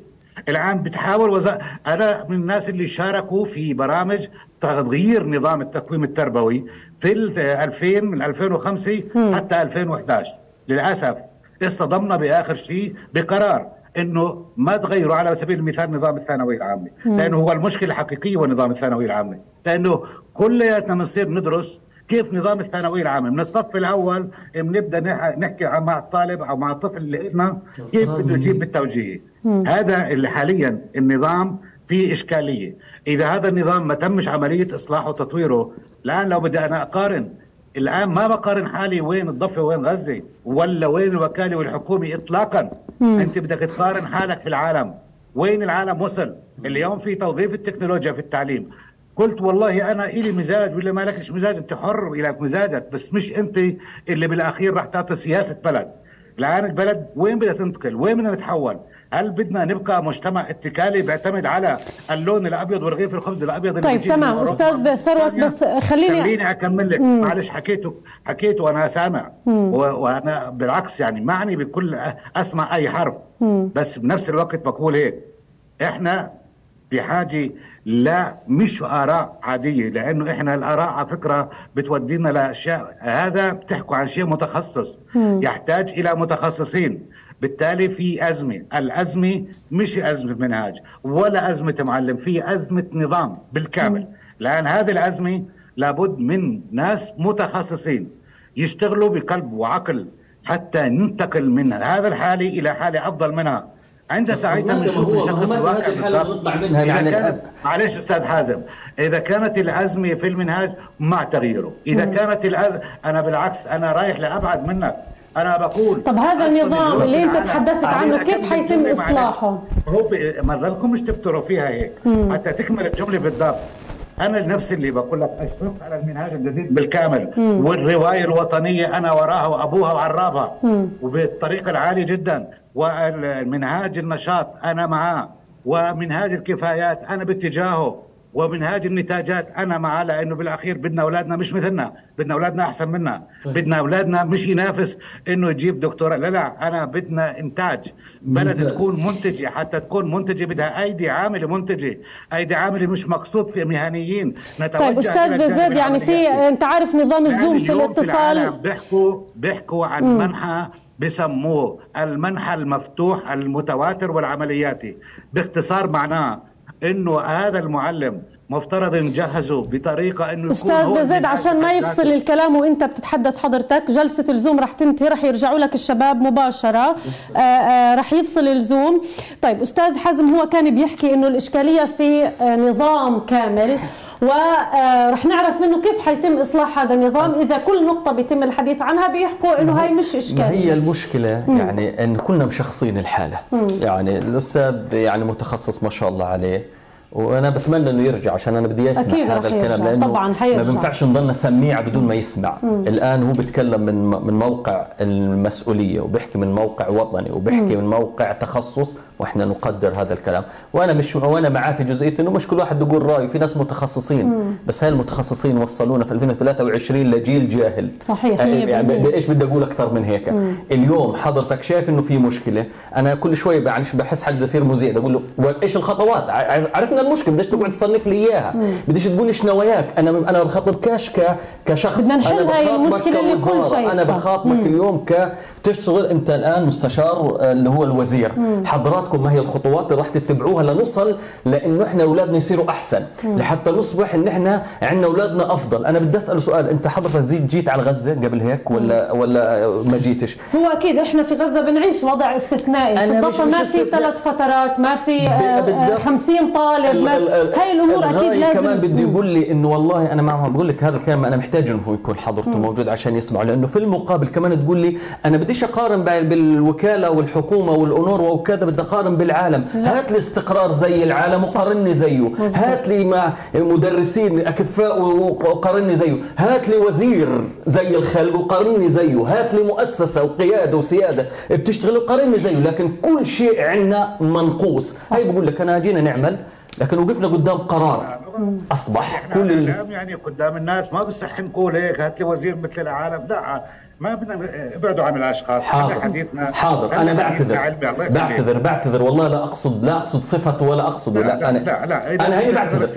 الآن بتحاول وزارة أنا من الناس اللي شاركوا في برامج تغيير نظام التقويم التربوي في ال 2000 من 2005 مم. حتى 2011 للأسف اصطدمنا بآخر شيء بقرار إنه ما تغيروا على سبيل المثال نظام الثانوية العامة. لأنه هو المشكلة الحقيقية هو نظام الثانوية العامة. لأنه كلياتنا بنصير ندرس كيف نظام الثانوية العامة. من الصف الأول بنبدا نح- نحكي مع الطالب أو مع الطفل اللي إلنا كيف بده يجيب بالتوجيه. مم. هذا اللي حاليا النظام فيه إشكالية. إذا هذا النظام ما تمش عملية إصلاحه وتطويره الآن لو بدي أنا أقارن الآن ما بقارن حالي وين الضفة وين غزة ولا وين الوكالة والحكومة اطلاقا؟ مم. أنت بدك تقارن حالك في العالم. وين العالم وصل؟ اليوم في توظيف التكنولوجيا في التعليم. قلت والله أنا إلي مزاج ولا ما لكش مزاج أنت حر الك مزاجك بس مش أنت اللي بالأخير راح تعطي سياسة بلد. الآن البلد وين بدها تنتقل؟ وين بدنا نتحول هل بدنا نبقى مجتمع اتكالي بيعتمد على اللون الأبيض ورغيف الخبز الأبيض طيب تمام؟ أستاذ ثروت بس خليني خليني أكمل لك. معلش حكيته حكيته وأنا سامع وأنا بالعكس يعني معني بكل أسمع أي حرف مم. بس بنفس الوقت بقول هيك إحنا بحاجه لا مش آراء عادية لأنه إحنا الآراء على فكرة بتودينا لأشياء هذا بتحكوا عن شيء متخصص مم. يحتاج إلى متخصصين بالتالي في أزمة. الأزمة مش أزمة منهاج ولا أزمة معلم في أزمة نظام بالكامل. لأن هذه الأزمة لابد من ناس متخصصين يشتغلوا بقلب وعقل حتى ننتقل من هذا الحالة إلى حالة أفضل منها. عند ساعتها بنشوف مهمات الواقع منها؟ يعني- كانت معلش أستاذ حازم إذا كانت الأزمة في المنهاج مع تغييره. إذا مم. كانت الأز... أنا بالعكس أنا رايح لأبعد منك. أنا بقول طب هذا النظام اللي أنت تحدثت عنه كيف حيتم. إصلاحه؟ هو ما ضلكمش تبتروا فيها هيك مم. حتى تكمل الجملة بالضبط أنا النفس اللي بقول لك اشرفت على المنهاج الجديد بالكامل مم. والرواية الوطنية أنا وراها وأبوها وعرابها مم. وبالطريقة العالية جدا والمنهاج النشاط أنا معاه ومنهاج الكفايات أنا باتجاهه ومنهاج النتاجات أنا معاه لأنه بالأخير بدنا أولادنا مش مثلنا. بدنا أولادنا أحسن منا. بدنا أولادنا مش ينافس إنه يجيب دكتوراه لا لا أنا بدنا إنتاج. بلد ممتاز. تكون منتجة. حتى تكون منتجة بدها أيدي عاملة منتجة. أيدي عاملة مش مقصود في مهنيين. نتوجه طيب أستاذ زيد يعني في. أنت عارف نظام الزوم في الاتصال؟ بيحكوا بيحكوا عن مم. منحى بسموه المنحى المفتوح المتواتر والعملياتي. باختصار معناه إنه هذا المعلم مفترض نجهزه بطريقة إنه أستاذ زيد عشان ما يفصل. الكلام وأنت بتتحدث حضرتك جلسة الزوم رح تنتهي رح يرجعوا لك الشباب مباشرة. آه، آه، رح يفصل الزوم. طيب أستاذ حزم هو كان بيحكي إنه الإشكالية في آه، نظام كامل ورح نعرف منه كيف حيتم إصلاح هذا النظام. إذا كل نقطة بيتم الحديث عنها بيحكوا إنه هاي مش ما هي اشكاليه المشكلة؟ مم. يعني إن كنا مشخصين الحالة. مم. يعني الأستاذ يعني متخصص ما شاء الله عليه. وأنا بتمنى إنه يرجع عشان أنا بدي اسمع أكيد هذا الكلام. لأنه طبعاً ما حيرجع. بينفعش نضلنا سميع بدون ما يسمع مم. الآن هو بيتكلم من من موقع المسؤولية وبيحكي من موقع وطني وبيحكي مم. من موقع تخصص وإحنا نقدر هذا الكلام وأنا مش وأنا معاه في جزئية إنه مش كل واحد يقول رأيه في ناس متخصصين مم. بس هاي المتخصصين وصلونا في 2023 لجيل جاهل صحيح يعني 100% إيش بدي أقول أكثر من هيك مم. اليوم حضرتك شايف إنه في مشكلة أنا كل شوي معلش بحس حالي بدي اصير مذيع بدي أقول له وإيش الخطوات عرفنا المشكلة بديش تقعد تصنف لي إياها. بديش تقول إيش نواياك أنا أنا بخاطبكاش كشخص بدنا نحل أنا هاي المشكلة اللي كوزارة. شايفها. أنا بخاطبك. اليوم ك تشتغل انت الان مستشار آه، اللي هو الوزير مم. حضراتكم ما هي الخطوات اللي راح تتبعوها لنوصل لأنه إحنا اولادنا يصيروا احسن مم. لحتى نصبح ان إحنا عندنا اولادنا افضل أنا بدي اسأل سؤال انت حضرتك زيت جيت على غزة قبل هيك ولا ولا ما جيتش هو أكيد إحنا في غزة بنعيش وضع استثنائي في الضفة ما في. ثلاث فترات ما في آه، آه، بالضبط. 50 طالب ما هاي الأمور أكيد لازم كمان بدي. يقول لي إنه والله أنا معهم بقول لك هذا الكلام أنا محتاج إنه يكون حضرته مم. موجود عشان يسمعه لأنه في المقابل كمان تقول لي أنا بديش أقارن بالوكالة والحكومة والانوروا وكذا بدي أقارن بالعالم. لا. هات لي استقرار زي العالم وقارني زيه. هات لي مع مدرسين أكفاء وقارني زيه. هات لي وزير زي الخلق وقارني زيه. هات لي مؤسسة وقيادة وسيادة بتشتغل وقارني زيه. لكن كل شيء عندنا منقوص. هاي بقول لك أنا جينا نعمل لكن وقفنا قدام قرار. أصبح إحنا كل ال... يعني قدام الناس ما بصح نقول هيك هات لي وزير مثل العالم. لا. ما بدنا ابعدوا عن الأشخاص حاضر. حديثنا حاضر. أنا بعتذر. بعتذر بعتذر. والله لا اقصد لا أقصد صفته ولا أقصد. لا، لا, لا، أنا لا، لا، أنا هي بعتذر.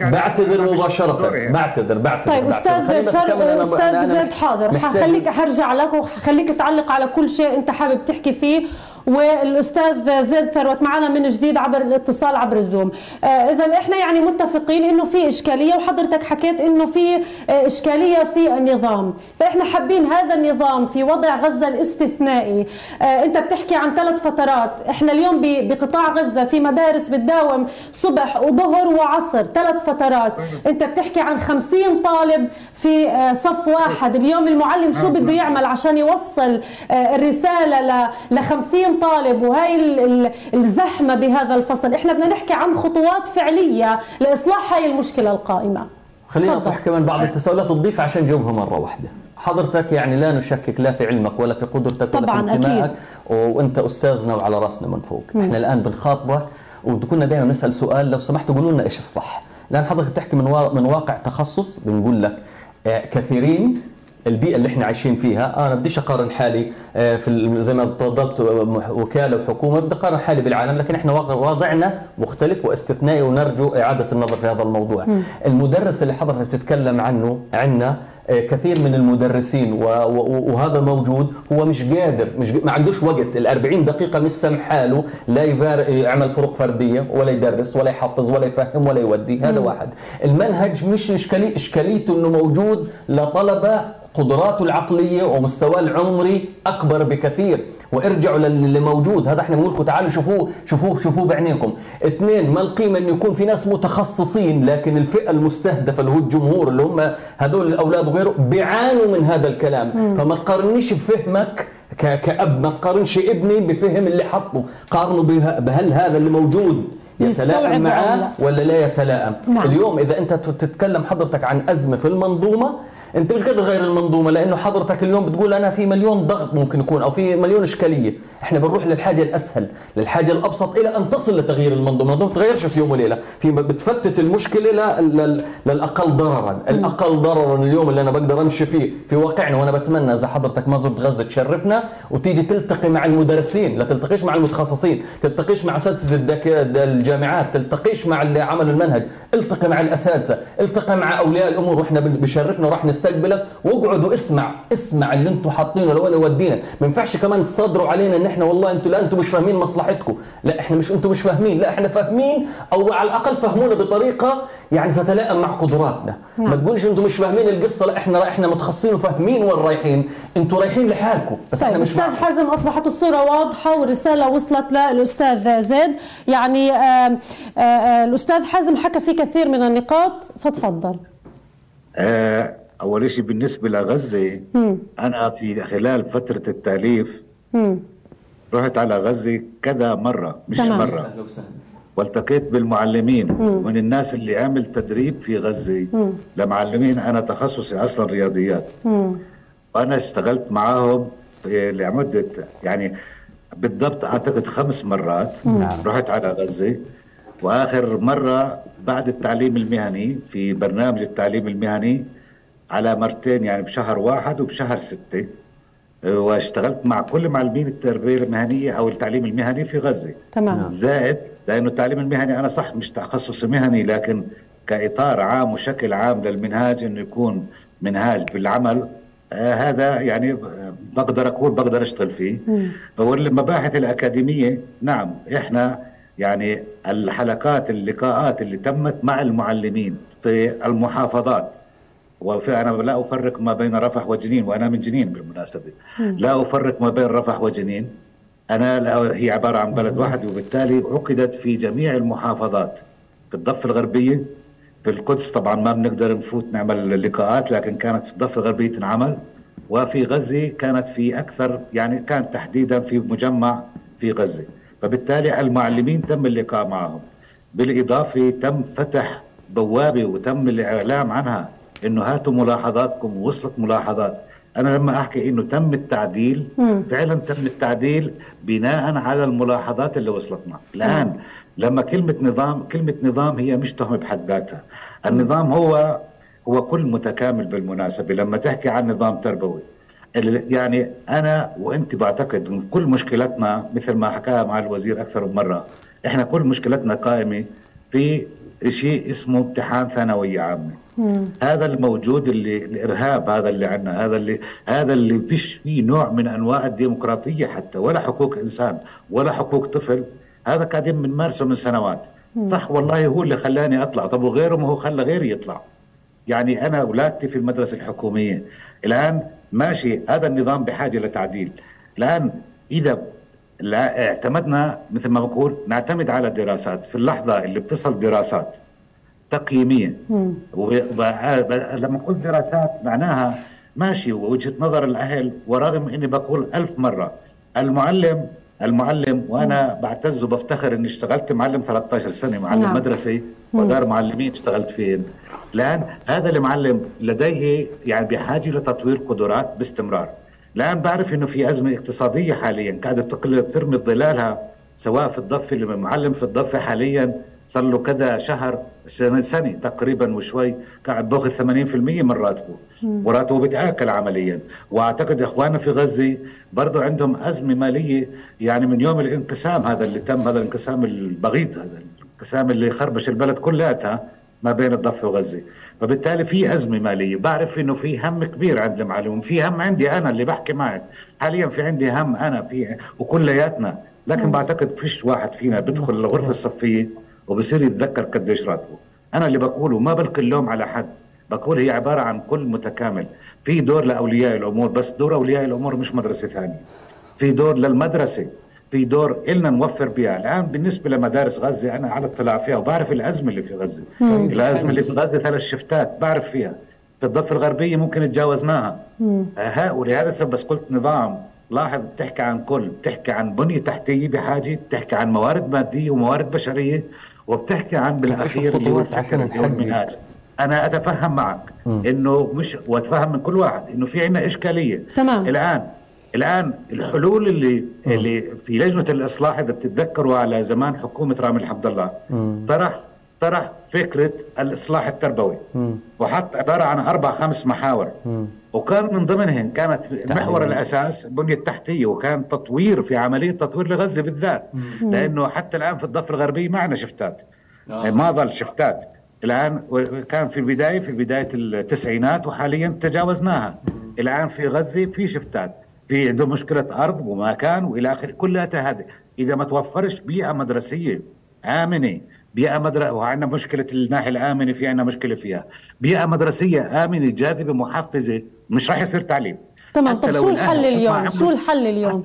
بعتذر مباشرة. دوري. بعتذر بعتذر طيب. أستاذ خليني بس فر... أكمل، أنا- أستاذ زيد حاضر. حخليك حرجع لك وحخليك تعلق على كل شيء أنت حابب تحكي فيه. والأستاذ زيد ثروت معنا من جديد عبر الاتصال عبر الزوم. آه، إذا إحنا يعني متفقين إنه في إشكالية وحضرتك حكيت إنه في آه، إشكالية في النظام. فإحنا حابين هذا النظام في وضع غزة الاستثنائي. آه، أنت بتحكي عن ثلاث فترات. إحنا اليوم بقطاع غزة في مدارس بتداوم صبح وظهر وعصر. ثلاث فترات. طيب. أنت بتحكي عن 50 طالب في صف واحد. اليوم المعلم شو بده يعمل عشان يوصل الرسالة ل 50 40 طالب وهي الزحمة بهذا الفصل. إحنا بدنا نحكي عن خطوات فعلية لإصلاح هاي المشكلة القائمة. خلينا نطرح كمان بعض آه. التساؤلات تضيف عشان نجاوبها مرة واحدة. حضرتك يعني لا نشكك لا في علمك ولا في قدرتك طبعا ولا في انتمائك وأنت استاذنا وعلى رأسنا من فوق. مم. إحنا الآن بنخاطبك وكنا دائما نسأل سؤال لو سمحت قولوا لنا إيش الصح؟ الان حضرتك بتحكي من من واقع تخصص بنقول لك آه، كثيرين البيئة اللي إحنا عايشين فيها أنا بديش أقارن حالي آه، في زي ما تفضلت آه، وكالة وحكومة بدي أقارن حالي بالعالم لكن إحنا وضعنا مختلف واستثنائي ونرجو إعادة النظر في هذا الموضوع. المدرس اللي حضرتك بتتكلم عنه عندنا آه، كثير من المدرسين وهذا موجود. هو مش قادر مش ما عندوش وقت. ال 40 دقيقة مش سامح حاله لا يبار- يعمل فروق فردية ولا يدرس ولا يحفظ ولا يفهم ولا يودي. هذا مم. واحد. المنهج مش اشكالي إشكاليته إنه موجود لطلبة قدراته العقلية ومستواه العمري أكبر بكثير. وارجعوا للي موجود هذا إحنا بنقول لكم تعالوا شوفوه شوفوه شوفوه بعينيكم اثنين ما القيمة انه يكون في ناس متخصصين لكن الفئة المستهدفة اللي هو الجمهور اللي هم هذول الأولاد وغيره بيعانوا من هذا الكلام مم. فما تقارنيش بفهمك ك- كأب ما تقارنش ابني بفهم اللي حطه قارنه به- بهل هذا اللي موجود يتلائم معاه لا؟ ولا لا يتلائم نعم. اليوم إذا أنت تتكلم حضرتك عن أزمة في المنظومة أنت مش قادر تغير المنظومة لأنه حضرتك اليوم بتقول أنا في مليون ضغط ممكن يكون أو في مليون إشكالية. إحنا بنروح للحاجة الأسهل للحاجة الأبسط إلى أن تصل لتغيير المنظومة. المنظومة ما تتغيرش في يوم وليلة في بتفتت المشكلة للأقل ضررا. الأقل ضررا اليوم اللي أنا بقدر أمشي فيه في واقعنا وأنا بتمنى إذا حضرتك ما زرت غزة تشرفنا وتيجي تلتقي مع المدرسين. لا تلتقيش مع المتخصصين تلتقيش مع اساتذه الجامعات تلتقيش مع اللي عملوا المنهج التقي مع الأساتذة التقي مع أولياء الأمور. وإحنا بشرفنا وراح نستقبلك. واقعد واسمع اسمع اللي أنتم حاطينه لوين يودينا ما ينفعش كمان تصدروا علينا ان إحنا والله أنتم لا أنتم مش فاهمين مصلحتكم. لا إحنا مش أنتم مش فاهمين. لا إحنا فاهمين أو على الأقل فهمونا بطريقة يعني تتلائم مع قدراتنا. ما نعم. تقولش أنتم مش فاهمين القصة. لا إحنا إحنا متخصصين وفاهمين وين رايحين. أنتم رايحين لحالكم بس طيب إحنا مش أستاذ معكم. حازم أصبحت الصورة واضحة والرسالة وصلت للاستاذ زيد. يعني آم، آه، آه، الأستاذ حازم حكى في كثير من النقاط. فتفضل آه، أول شيء بالنسبة لغزة مم. أنا في خلال فترة التأليف مم. رحت على غزة كذا مرة مش تمام. مرة والتقيت بالمعلمين مم. من الناس اللي عمل تدريب في غزة مم. لمعلمين أنا تخصصي أصلا رياضيات مم. وأنا اشتغلت معاهم في لمدة يعني بالضبط أعتقد خمس مرات مم. رحت على غزة وآخر مرة بعد التعليم المهني في برنامج التعليم المهني على مرتين يعني بشهر واحد وبشهر ستة. واشتغلت مع كل معلمين التربية المهنية أو التعليم المهني في غزة. تمام. زائد لأنه التعليم المهني أنا صح مش تخصصي مهني لكن كإطار عام وشكل عام للمنهاج إنه يكون منهاج بالعمل آه هذا يعني آه، بقدر أقول بقدر أشتغل فيه. والمباحث الأكاديمية نعم إحنا يعني الحلقات اللقاءات اللي تمت مع المعلمين في المحافظات. وفي أنا لا أفرق ما بين رفح وجنين وأنا من جنين بالمناسبة. لا أفرق ما بين رفح وجنين. أنا لا هي عبارة عن بلد واحد وبالتالي عقدت في جميع المحافظات. في الضفة الغربية في القدس طبعا ما بنقدر نفوت نعمل لقاءات لكن كانت في الضفة الغربية تنعمل. وفي غزة كانت في أكثر يعني كانت تحديدا في مجمع في غزة. فبالتالي المعلمين تم اللقاء معهم. بالإضافة تم فتح بوابة وتم الإعلام عنها. إنه هاتوا ملاحظاتكم ووصلت ملاحظات. أنا لما أحكي إنه تم التعديل مم. فعلا تم التعديل بناء على الملاحظات اللي وصلتنا. الآن لما كلمة نظام كلمة نظام هي مش تهمة بحد ذاتها. النظام هو هو كل متكامل بالمناسبة. لما تحكي عن نظام تربوي يعني أنا وأنت بعتقد إن كل مشكلتنا مثل ما حكاها مع الوزير أكثر من مرة إحنا كل مشكلتنا قائمة في شيء اسمه امتحان ثانوية عامة. هذا الموجود اللي الإرهاب هذا اللي عندنا هذا اللي هذا اللي فيش فيه نوع من أنواع الديمقراطية حتى ولا حقوق إنسان ولا حقوق طفل. هذا قاعدين بنمارسه من سنوات. مم. صح والله هو اللي خلاني أطلع. طب وغيره ما هو خلى غيري يطلع. يعني أنا أولادتي في المدرسة الحكومية. الآن ماشي هذا النظام بحاجة لتعديل. الآن إذا لا اعتمدنا مثل ما بقول نعتمد على دراسات في اللحظة اللي بتصل دراسات تقييمية. ولما أقول دراسات معناها ماشي وجهة نظر الأهل ورغم إني بقول ألف مرة المعلم المعلم وأنا بعتز وبفتخر إني اشتغلت معلم 13 سنة معلم نعم. مدرسي ودار معلمين اشتغلت فين؟ الان هذا المعلم لديه يعني بحاجة لتطوير قدرات باستمرار. الآن بعرف إنه في أزمة اقتصادية حاليا. قاعدة تقلب ترمي ظلالها سواء في الضفة اللي المعلم في الضفة حاليا. صار له كذا شهر سنه سنة تقريبا وشوي. قاعد باخذ 80% من راتبه. وراتبه بيتاكل عمليا. وأعتقد اخواننا في غزة برضه عندهم أزمة مالية. يعني من يوم الانقسام هذا اللي تم هذا الانقسام البغيض هذا الانقسام اللي خربش البلد كلها ما بين الضفة وغزة. فبالتالي في أزمة مالية. بعرف إنه في هم كبير عند المعلم في هم عندي أنا اللي بحكي معك. حاليا في عندي هم أنا في وكلياتنا. لكن بعتقد فيش واحد فينا بيدخل الغرفه الصفية وبصير يتذكر قديش راتبه. أنا اللي بقوله ما بلقي اللوم على حد. بقول هي عبارة عن كل متكامل. في دور لأولياء الأمور بس دور أولياء الأمور مش مدرسة ثانية. في دور للمدرسة. في دور إلنا نوفر بها الآن بالنسبة لمدارس غزة أنا على اطلاع فيها وبعرف الأزمة اللي في غزة. مم. الأزمة اللي في غزة ثلاث شفتات بعرف فيها. في الضفة الغربية ممكن تجاوزناها. ها ولهذا السبب بس قلت نظام. لاحظ بتحكي عن كل. بتحكي عن بنية تحتية بحاجة. بتحكي عن موارد مادية وموارد بشرية. وبتحكي عن بالأخير اللي هو الفكر اللي هو نحدد. المنهاج أنا أتفهم معك إنه مش وأتفهم من كل واحد إنه في عندنا إشكالية. تمام. الآن الآن الحلول اللي اللي في لجنة الإصلاح إذا بتتذكروا على زمان حكومة رامي الحمد الله طرح طرح فكرة الإصلاح التربوي. وحط عبارة عن أربع خمس محاور. وكان من ضمنهن كانت المحور الأساس البنية التحتية وكان تطوير في عملية تطوير لغزة بالذات. لأنه حتى الآن في الضفة الغربية ما عندنا شفتات ما ظل شفتات. الآن كان في البداية في بداية التسعينات وحاليا تجاوزناها. الآن في غزة في شفتات. في عنده مشكلة أرض ومكان وإلى آخره. كلها هذه. إذا ما توفرش بيئة مدرسية آمنة بيئة مدرسة وعندنا مشكلة الناحية الآمنة في عندنا مشكلة فيها. بيئة مدرسية آمنة جاذبة محفزة مش راح يصير تعليم. تمام. طب شو الحل اليوم؟ شو الحل اليوم؟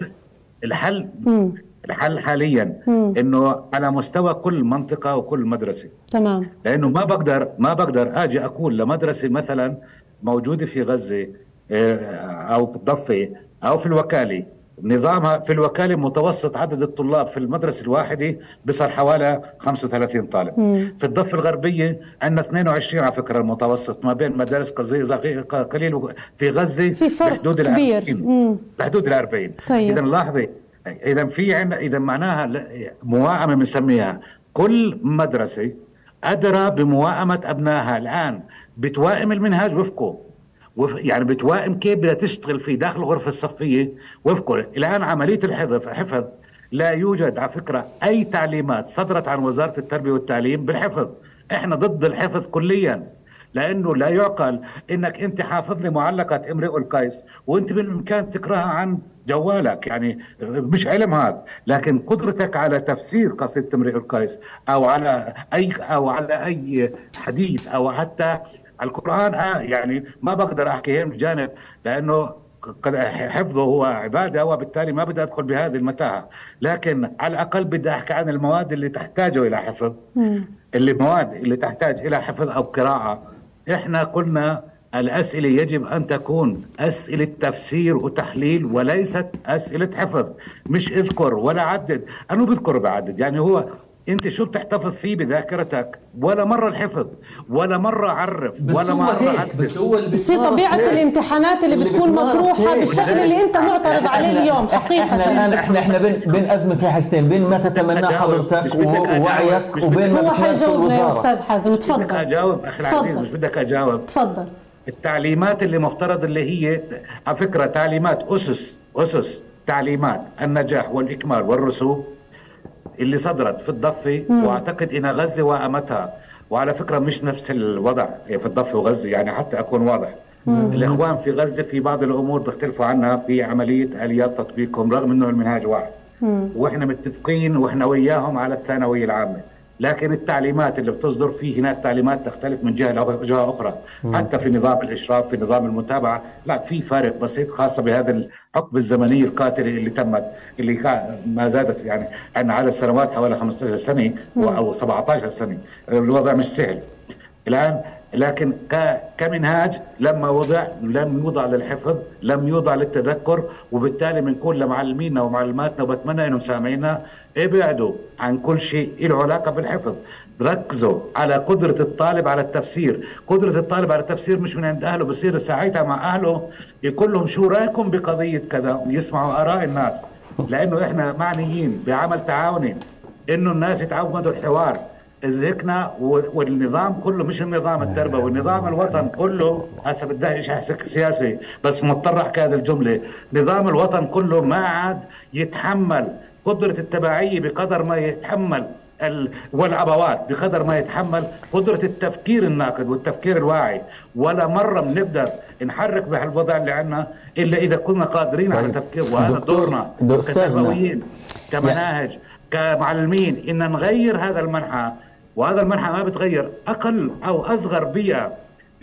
الحل مم. الحل حاليا مم. إنه على مستوى كل منطقة وكل مدرسة. تمام. لأنه ما بقدر ما بقدر آجي أقول لمدرسة مثلا موجودة في غزة آه، أو في الضفة أو في الوكالة نظامها في الوكالة متوسط عدد الطلاب في المدرسة الواحدة بصل حوالي 35 طالب مم. في الضفة الغربية عندنا 22 على فكرة المتوسط ما بين مدارس قليل في غزة في فرق بحدود كبير 40. مم. بحدود ال 40 طيب. إذا لاحظي إذا في عندنا إذا معناها موائمه بنسميها كل مدرسة أدرى بموائمه أبنائها الآن بتوائم المنهاج وفقه وف يعني بتوائم كيف بدها تشتغل في داخل الغرفة الصفية؟ وفقه الآن عملية الحفظ حفظ لا يوجد على فكرة أي تعليمات صدرت عن وزارة التربية والتعليم بالحفظ. إحنا ضد الحفظ كليا لأنه لا يعقل إنك أنت حافظ لي معلقة امرئ القيس وأنت بالإمكان تقراها عن جوالك يعني مش علم هذا لكن قدرتك على تفسير قصيدة امرئ القيس أو على أي أو على أي حديث أو حتى القرآن آه يعني ما بقدر أحكي هنا بجانب لأنه قد حفظه هو عبادة وبالتالي ما بدي أدخل بهذه المتاهة. لكن على الأقل بدي أحكي عن المواد اللي تحتاجه إلى حفظ. اللي مواد اللي تحتاج إلى حفظ أو قراءة. إحنا قلنا الأسئلة يجب أن تكون أسئلة تفسير وتحليل وليست أسئلة حفظ مش اذكر ولا عدد. أنا بذكر بعدد يعني هو أنت شو بتحتفظ فيه بذاكرتك؟ ولا مرة الحفظ ولا مرة عرف ولا مرة عدد بس هو اللي بس هي طبيعة الامتحانات اللي, اللي بتكون مطروحة هيك. بالشكل اللي أنت معترض عليه اليوم. إحنا حقيقة. الان إحنا إحنا بين بين أزمة في حاجتين بين ما تتمناه. حضرتك بدك. ووعيك مش وبين ما هو حيجاوبنا يا أستاذ حازم. بدك تفضل. أجاوب أخي العزيز. مش بدك أجاوب. تفضل. التعليمات اللي مفترض اللي هي على فكرة تعليمات أسس أسس تعليمات النجاح والإكمال والرسوب اللي صدرت في الضفة مم. وأعتقد إن غزة وامتها وعلى فكرة مش نفس الوضع في الضفة وغزة يعني حتى أكون واضح. مم. الإخوان في غزة في بعض الأمور بيختلفوا عنها في عملية آليات تطبيقهم رغم إنه المنهاج واحد. وإحنا متفقين وإحنا وياهم على الثانوية العامة. لكن التعليمات اللي بتصدر في هناك تعليمات تختلف من جهة لجهه أخرى مم. حتى في نظام الإشراف في نظام المتابعة لا في فارق بسيط خاصة بهذا الحقبه الزمنيه القاتله اللي تمت اللي كان ما زادت يعني عن عدد السنوات حوالي 15 سنة. أو 17 سنة الوضع مش سهل الآن لكن كمنهاج لما وضع لم يوضع للحفظ لم يوضع للتذكر وبالتالي بنقول لمعلمينا ومعلماتنا وبتمنى إنهم سامعينا ابعدوا عن كل شيء له علاقة بالحفظ. ركزوا على قدرة الطالب على التفسير. قدرة الطالب على التفسير مش من عند أهله بصير ساعتها مع أهله يقول لهم شو رأيكم بقضية كذا؟ ويسمعوا آراء الناس. لأنه إحنا معنيين بعمل تعاوني إنه الناس يتعودوا الحوار. زهقنا والنظام كله مش النظام التربوي والنظام الوطن كله هسه بديش احسك سياسي بس مضطر احكي هذه الجملة نظام الوطن كله ما عاد يتحمل قدرة التبعية بقدر ما يتحمل ال... والابوات بقدر ما يتحمل قدرة التفكير الناقد والتفكير الواعي ولا مرة بنقدر نحرك بهالوضع اللي عندنا إلا إذا كنا قادرين على صحيح. تفكير وهذا دكتور- دورنا. كتربويين كمناهج كمعلمين إن نغير هذا المنحى وهذا المنحى ما بتغير. أقل أو أصغر بيئة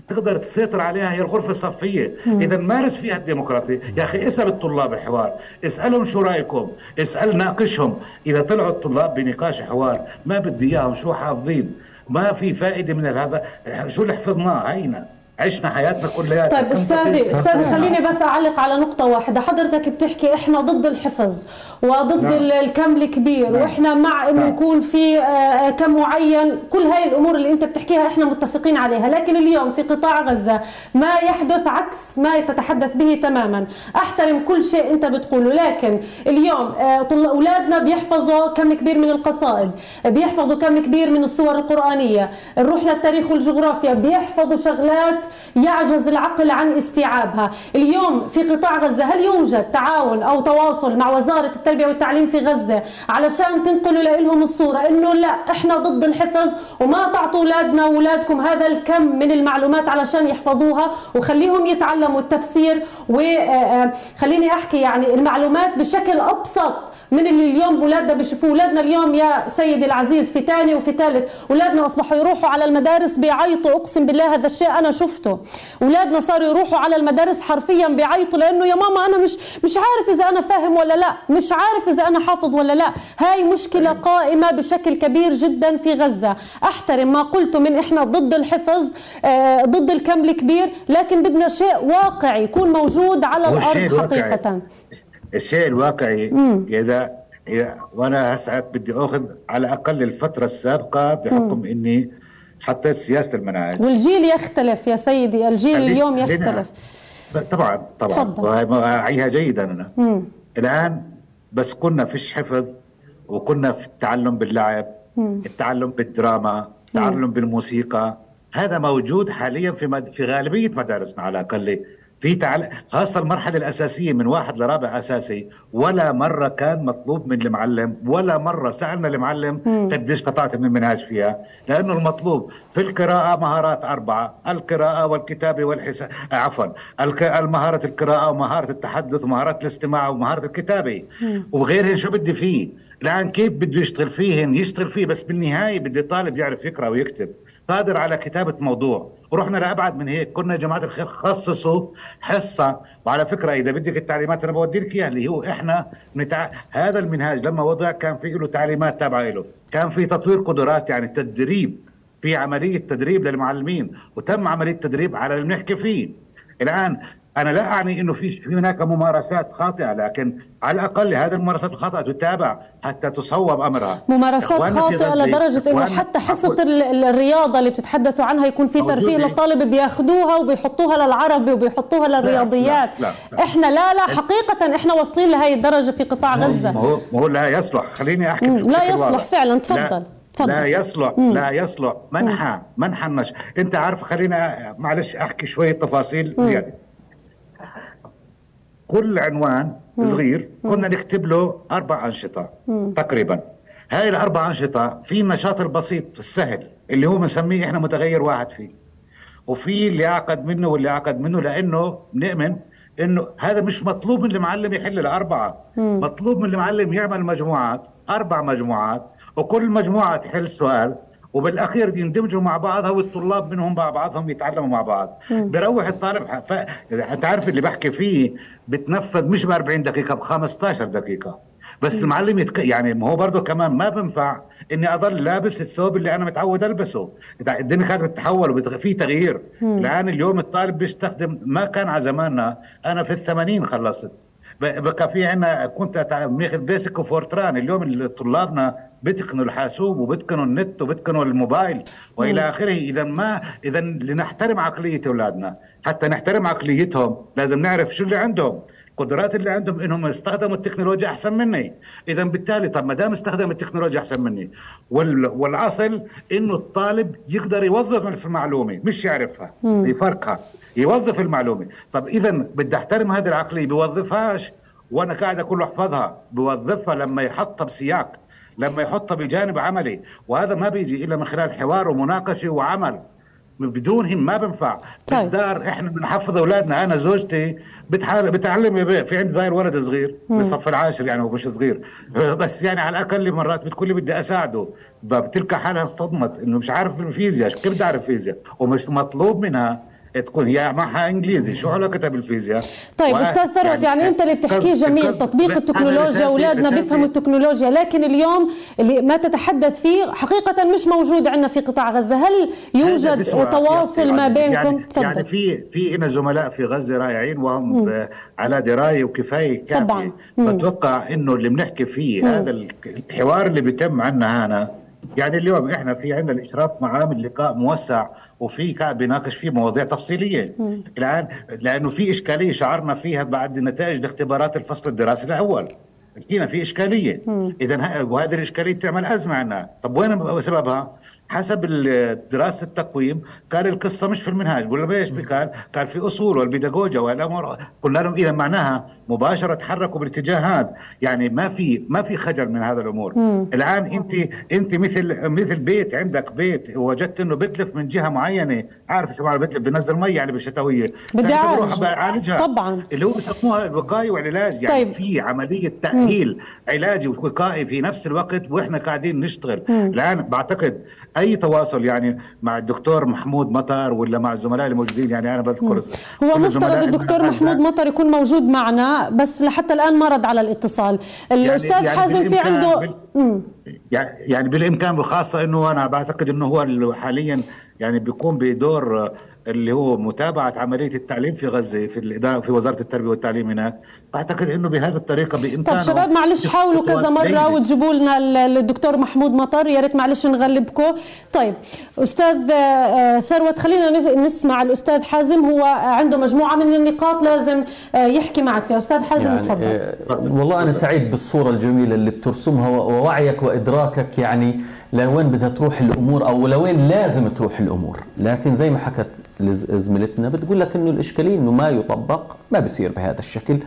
تقدر تسيطر عليها هي الغرفة الصفية. مم. إذا مارس فيها الديمقراطية. يا أخي اسأل الطلاب الحوار. اسألهم شو رأيكم. اسأل ناقشهم. إذا طلعوا الطلاب بنقاش حوار ما بدي إياهم شو حافظين. ما في فائدة من هذا. شو اللي حفظناه؟ هينا. عشنا حياتنا كلها. طيب أستاذي أستاذي خليني بس أعلق على نقطة واحدة، حضرتك بتحكي إحنا ضد الحفظ وضد نعم. ال- الكم الكبير نعم. وإحنا مع إنه نعم. يكون في آه، كم معين، كل هاي الأمور اللي أنت بتحكيها إحنا متفقين عليها، لكن اليوم في قطاع غزة ما يحدث عكس ما تتحدث به تماما، أحترم كل شيء أنت بتقوله، لكن اليوم آه، أولادنا بيحفظوا كم كبير من القصائد، بيحفظوا كم كبير من الصور القرآنية، نروح للتاريخ والجغرافيا بيحفظوا شغلات يعجز العقل عن استيعابها. اليوم في قطاع غزة هل يوجد تعاون أو تواصل مع وزارة التربية والتعليم في غزة علشان تنقلوا لهم الصورة إنه لا إحنا ضد الحفظ وما تعطوا أولادنا وأولادكم هذا الكم من المعلومات علشان يحفظوها؟ وخليهم يتعلموا التفسير وخليني أحكي يعني المعلومات بشكل أبسط. من اللي اليوم أولادنا بيشوفوه. أولادنا اليوم يا سيدي العزيز في ثاني وفي ثالث أولادنا أصبحوا يروحوا على المدارس بيعيطوا أقسم بالله هذا الشيء أنا شفته. أولادنا صاروا يروحوا على المدارس حرفيا بيعيطوا لأنه يا ماما أنا مش مش عارف إذا أنا فاهم ولا لا. مش عارف إذا أنا حافظ ولا لا. هاي مشكلة قائمة بشكل كبير جدا في غزة. أحترم ما قلته من إحنا ضد الحفظ آه، ضد الكم الكبير لكن بدنا شيء واقعي يكون موجود على الأرض. حقيقة. الشيء الواقعي مم. اذا إذا- وأنا هسه بدي أخذ على الأقل الفترة السابقة بحكم إني حطيت سياسة المناهج والجيل يختلف يا سيدي الجيل اليوم يختلف طبعا طبعا. وهي- جيدا أنا مم. الآن بس كنا فيش حفظ وكنا في التعلم باللعب مم. التعلم بالدراما التعلم بالموسيقى هذا موجود حاليا في مد... في غالبية مدارسنا على الأقل في تعل... خاصة المرحلة الأساسية من واحد لرابع أساسي ولا مرة كان مطلوب من المعلم ولا مرة سألنا المعلم مم. قديش قطعت من المنهاج فيها لأنه المطلوب في القراءة مهارات أربعة القراءة والكتابة والحساب عفوا الك... المهارة القراءة ومهارة التحدث ومهارة الاستماع ومهارة الكتابة. وغيرهن شو بدي فيه؟ الآن كيف بده يشتغل فيهن؟ يشتغل فيه بس بالنهاية بدي طالب يعرف يقرأ ويكتب. قادر على كتابة موضوع. ورحنا لأبعد من هيك. كنا يا جماعة الخير خصصوا حصة. وعلى فكرة إذا بدك التعليمات أنا بودي لك إياها اللي هو إحنا نتع... هذا المنهاج لما وضع كان في له تعليمات تابعة له. كان في تطوير قدرات يعني تدريب. في عملية تدريب للمعلمين. وتم عملية تدريب على اللي بنحكي فيه. الآن أنا لا أعني إنه في في هناك ممارسات خاطئة لكن على الأقل هذه الممارسات الخاطئة تتابع حتى تصوب أمرها. ممارسات غزة- لدرجة إنه حتى حصة ال- ال- الرياضة اللي بتتحدثوا عنها يكون في ترفيه. للطالب بياخذوها وبيحطوها للعربي وبيحطوها للرياضيات. لا لا إحنا لا لا حقيقة إحنا واصلين لهي الدرجة في قطاع ما غزة. هو ما هو لا يصلح. خليني أحكي لا يصلح. واضح. فعلا، تفضل، لا, تفضل. لا يصلح مم. لا يصلح. منحى منحى النشر. أنت عارف خلينا معلش أحكي شوية تفاصيل مم. زيادة. كل عنوان. صغير كنا نكتب له أربع أنشطة. تقريبا هاي الأربع أنشطة في النشاط البسيط السهل اللي هو بنسميه إحنا متغير واحد فيه وفي اللي أعقد منه واللي أعقد منه لأنه بنؤمن إنه هذا مش مطلوب من المعلم يحل الأربعة مم. مطلوب من المعلم يعمل مجموعات أربع مجموعات وكل مجموعة تحل سؤال وبالأخير يندمجوا مع بعضها والطلاب منهم مع بعضهم يتعلموا مع بعض مم. بروح الطالب ف... انت عارف اللي بحكي فيه بتنفذ مش ب 40 دقيقة ب 15 دقيقة بس مم. المعلم يتك... يعني ما هو برضه كمان ما بنفع إني أضل لابس الثوب اللي أنا متعود ألبسه الدنيا كانت بتتحول وبت... في تغيير. الآن اليوم الطالب بيستخدم ما كان على زماننا أنا في الثمانين خلصت بقى في عنا كنت ماخذ بيسك وفورتران. اليوم طلابنا بيتقنوا الحاسوب وبيتقنوا النت وبيتقنوا الموبايل وإلى. آخره. إذا ما إذا لنحترم عقلية أولادنا. حتى نحترم عقليتهم. لازم نعرف شو اللي عندهم. القدرات اللي عندهم إنهم يستخدموا التكنولوجيا أحسن مني. اذا بالتالي طب ما دام استخدم التكنولوجيا أحسن مني. وال... والأصل إنه الطالب يقدر يوظف في المعلومة مش يعرفها. مم. في فرقها. يوظف المعلومة. طب اذا بدي أحترم هذه العقلية بيوظفهاش. وأنا قاعد أقول له احفظها. بوظفها لما يحطها بسياق لما يحطها بجانب عملي. وهذا ما بيجي إلا من خلال حوار ومناقشة وعمل. بدونهم ما بنفع. طيب. بالدار إحنا بنحفظ أولادنا. أنا زوجتي بتحال بتعلم في عندي ضايل ولد صغير. بالصف العاشر يعني هو مش صغير. بس يعني على الأقل مرات بتقول لي بدي أساعده. بتلقى حالها صدمت إنه مش عارف الفيزياء كيف بدي أعرف فيزياء ومش مطلوب منها تكون هي معها إنجليزي شو علاقتها بالفيزياء؟ طيب أستاذ ثروت يعني أنت اللي بتحكيه جميل قصد- تطبيق التكنولوجيا أولادنا بيفهموا التكنولوجيا لكن اليوم اللي ما تتحدث فيه حقيقة مش موجود عندنا في قطاع غزة. هل يوجد تواصل ما يعني- بينكم؟ يعني, يعني في في إنا زملاء في غزة رائعين وهم على دراية وكفاية كافية. طبعاً. مم. بتوقع إنه اللي بنحكي فيه مم. هذا ال- الحوار اللي بيتم عنا هنا يعني اليوم إحنا في عندنا الاشراف معامل لقاء موسع وفي بيناقش فيه مواضيع تفصيلية. الان لأنه في إشكالية شعرنا فيها بعد نتائج اختبارات الفصل الدراسي الأول. لقينا في إشكالية. اذا وهذه الإشكالية بتعمل أزمة عنا. طب وين سببها؟ حسب دراسة التقويم كان القصة مش في المنهاج. ولا إيش كان كان في أصول والبيداغوجيا والأمور. قلنا لهم إذا معناها مباشرة تحركوا بالاتجاه هذا. يعني ما في ما في خجل من هذا الأمور. مم. الآن انت أنت مثل مثل بيت. عندك بيت. وجدت إنه بتلف من جهة معينة. عارف شو معنى بتلف بنزل مي يعني بالشتويه بدي. بروح بعالجها طبعا. اللي هو بسموها الوقاية والعلاج. يعني طيب. في عملية تأهيل علاجي ووقائي في نفس الوقت. وإحنا قاعدين نشتغل. مم. الآن بعتقد أي تواصل يعني مع الدكتور محمود مطر ولا مع الزملاء الموجودين؟ يعني أنا بذكر هو مفترض الدكتور محمود مطر يكون موجود معنا بس لحتى الآن ما رد على الاتصال. الأستاذ يعني حازم في عنده بال-. يعني يعني بالإمكان وخاصه إنه أنا بعتقد إنه هو حاليا يعني بيقوم بدور اللي هو متابعة عملية التعليم في غزة في الإدارة في وزارة التربية والتعليم هناك. بعتقد إنه بهذه الطريقة بإمكانه طب شباب معلش حاولوا كذا مرة. وتجيبوا لنا ال- الدكتور محمود مطر يا ريت معلش نغلبكم. طيب أستاذ آه، ثروت خلينا نسمع الأستاذ حازم. هو عنده مجموعة من النقاط لازم آه، يحكي معك فيها. أستاذ حازم يعني تفضل. آه، والله أنا سعيد بالصورة الجميلة اللي بترسمها ووعيك وإدراكك. يعني لوين بدها تروح الأمور أو لوين لازم تروح الأمور. لكن زي ما حكت زميلتنا بتقول لك إنه الإشكالية إنه ما يطبق ما بصير بهذا الشكل.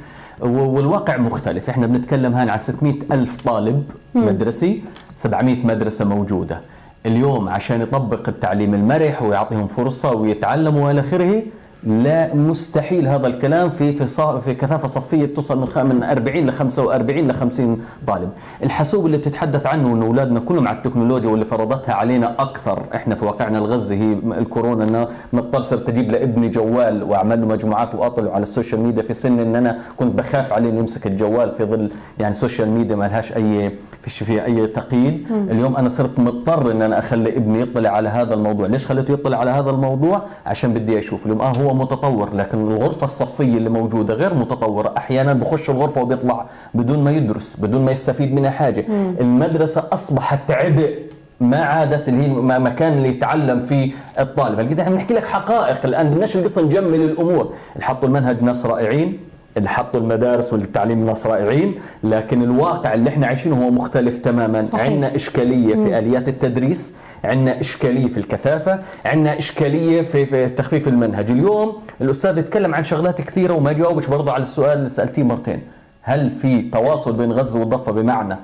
والواقع مختلف. إحنا بنتكلم هان عن 600 ألف طالب. مدرسي 700 مدرسة موجودة. اليوم عشان يطبق التعليم المرح ويعطيهم فرصة ويتعلموا وإلى آخره لا مستحيل هذا الكلام في في في كثافة صفية بتوصل من من 40 ل 45 ل 50 طالب، الحاسوب اللي بتتحدث عنه انه أولادنا كلهم على التكنولوجيا واللي فرضتها علينا أكثر. إحنا في واقعنا الغزي هي الكورونا انه مضطر صرت أجيب لابني جوال واعمل له مجموعات واطلعه على ال social media في سن إن أنا كنت بخاف عليه إنه يمسك الجوال في ظل يعني ال social media ما لهاش أي فيش فيها أي تقييد. اليوم أنا صرت مضطر إن أنا أخلي ابني يطلع على هذا الموضوع. ليش خليته يطلع على هذا الموضوع؟ عشان بدي أشوف. اليوم آه هو متطور لكن الغرفة الصفية اللي موجودة غير متطورة. أحيانا بخش الغرفة وبيطلع بدون ما يدرس بدون ما يستفيد منها حاجة. مم. المدرسة أصبحت عبء ما عادت اللي هي مكان اللي يتعلم فيه الطالب. هل إحنا بنحكي لك حقائق. الآن بدناش القصة نجمل الأمور. اللي حطوا المنهج ناس رائعين. اللي حطوا المدارس والتعليم ناس رائعين لكن الواقع اللي إحنا عايشينه هو مختلف تماما صحيح. عندنا إشكالية مم. في آليات التدريس عندنا إشكالية في الكثافة عندنا إشكالية في, في تخفيف المنهج اليوم الأستاذ اتكلم عن شغلات كثيرة وما جاوبش برضه على السؤال اللي سألتيه مرتين هل في تواصل بين غزة والضفة بمعنى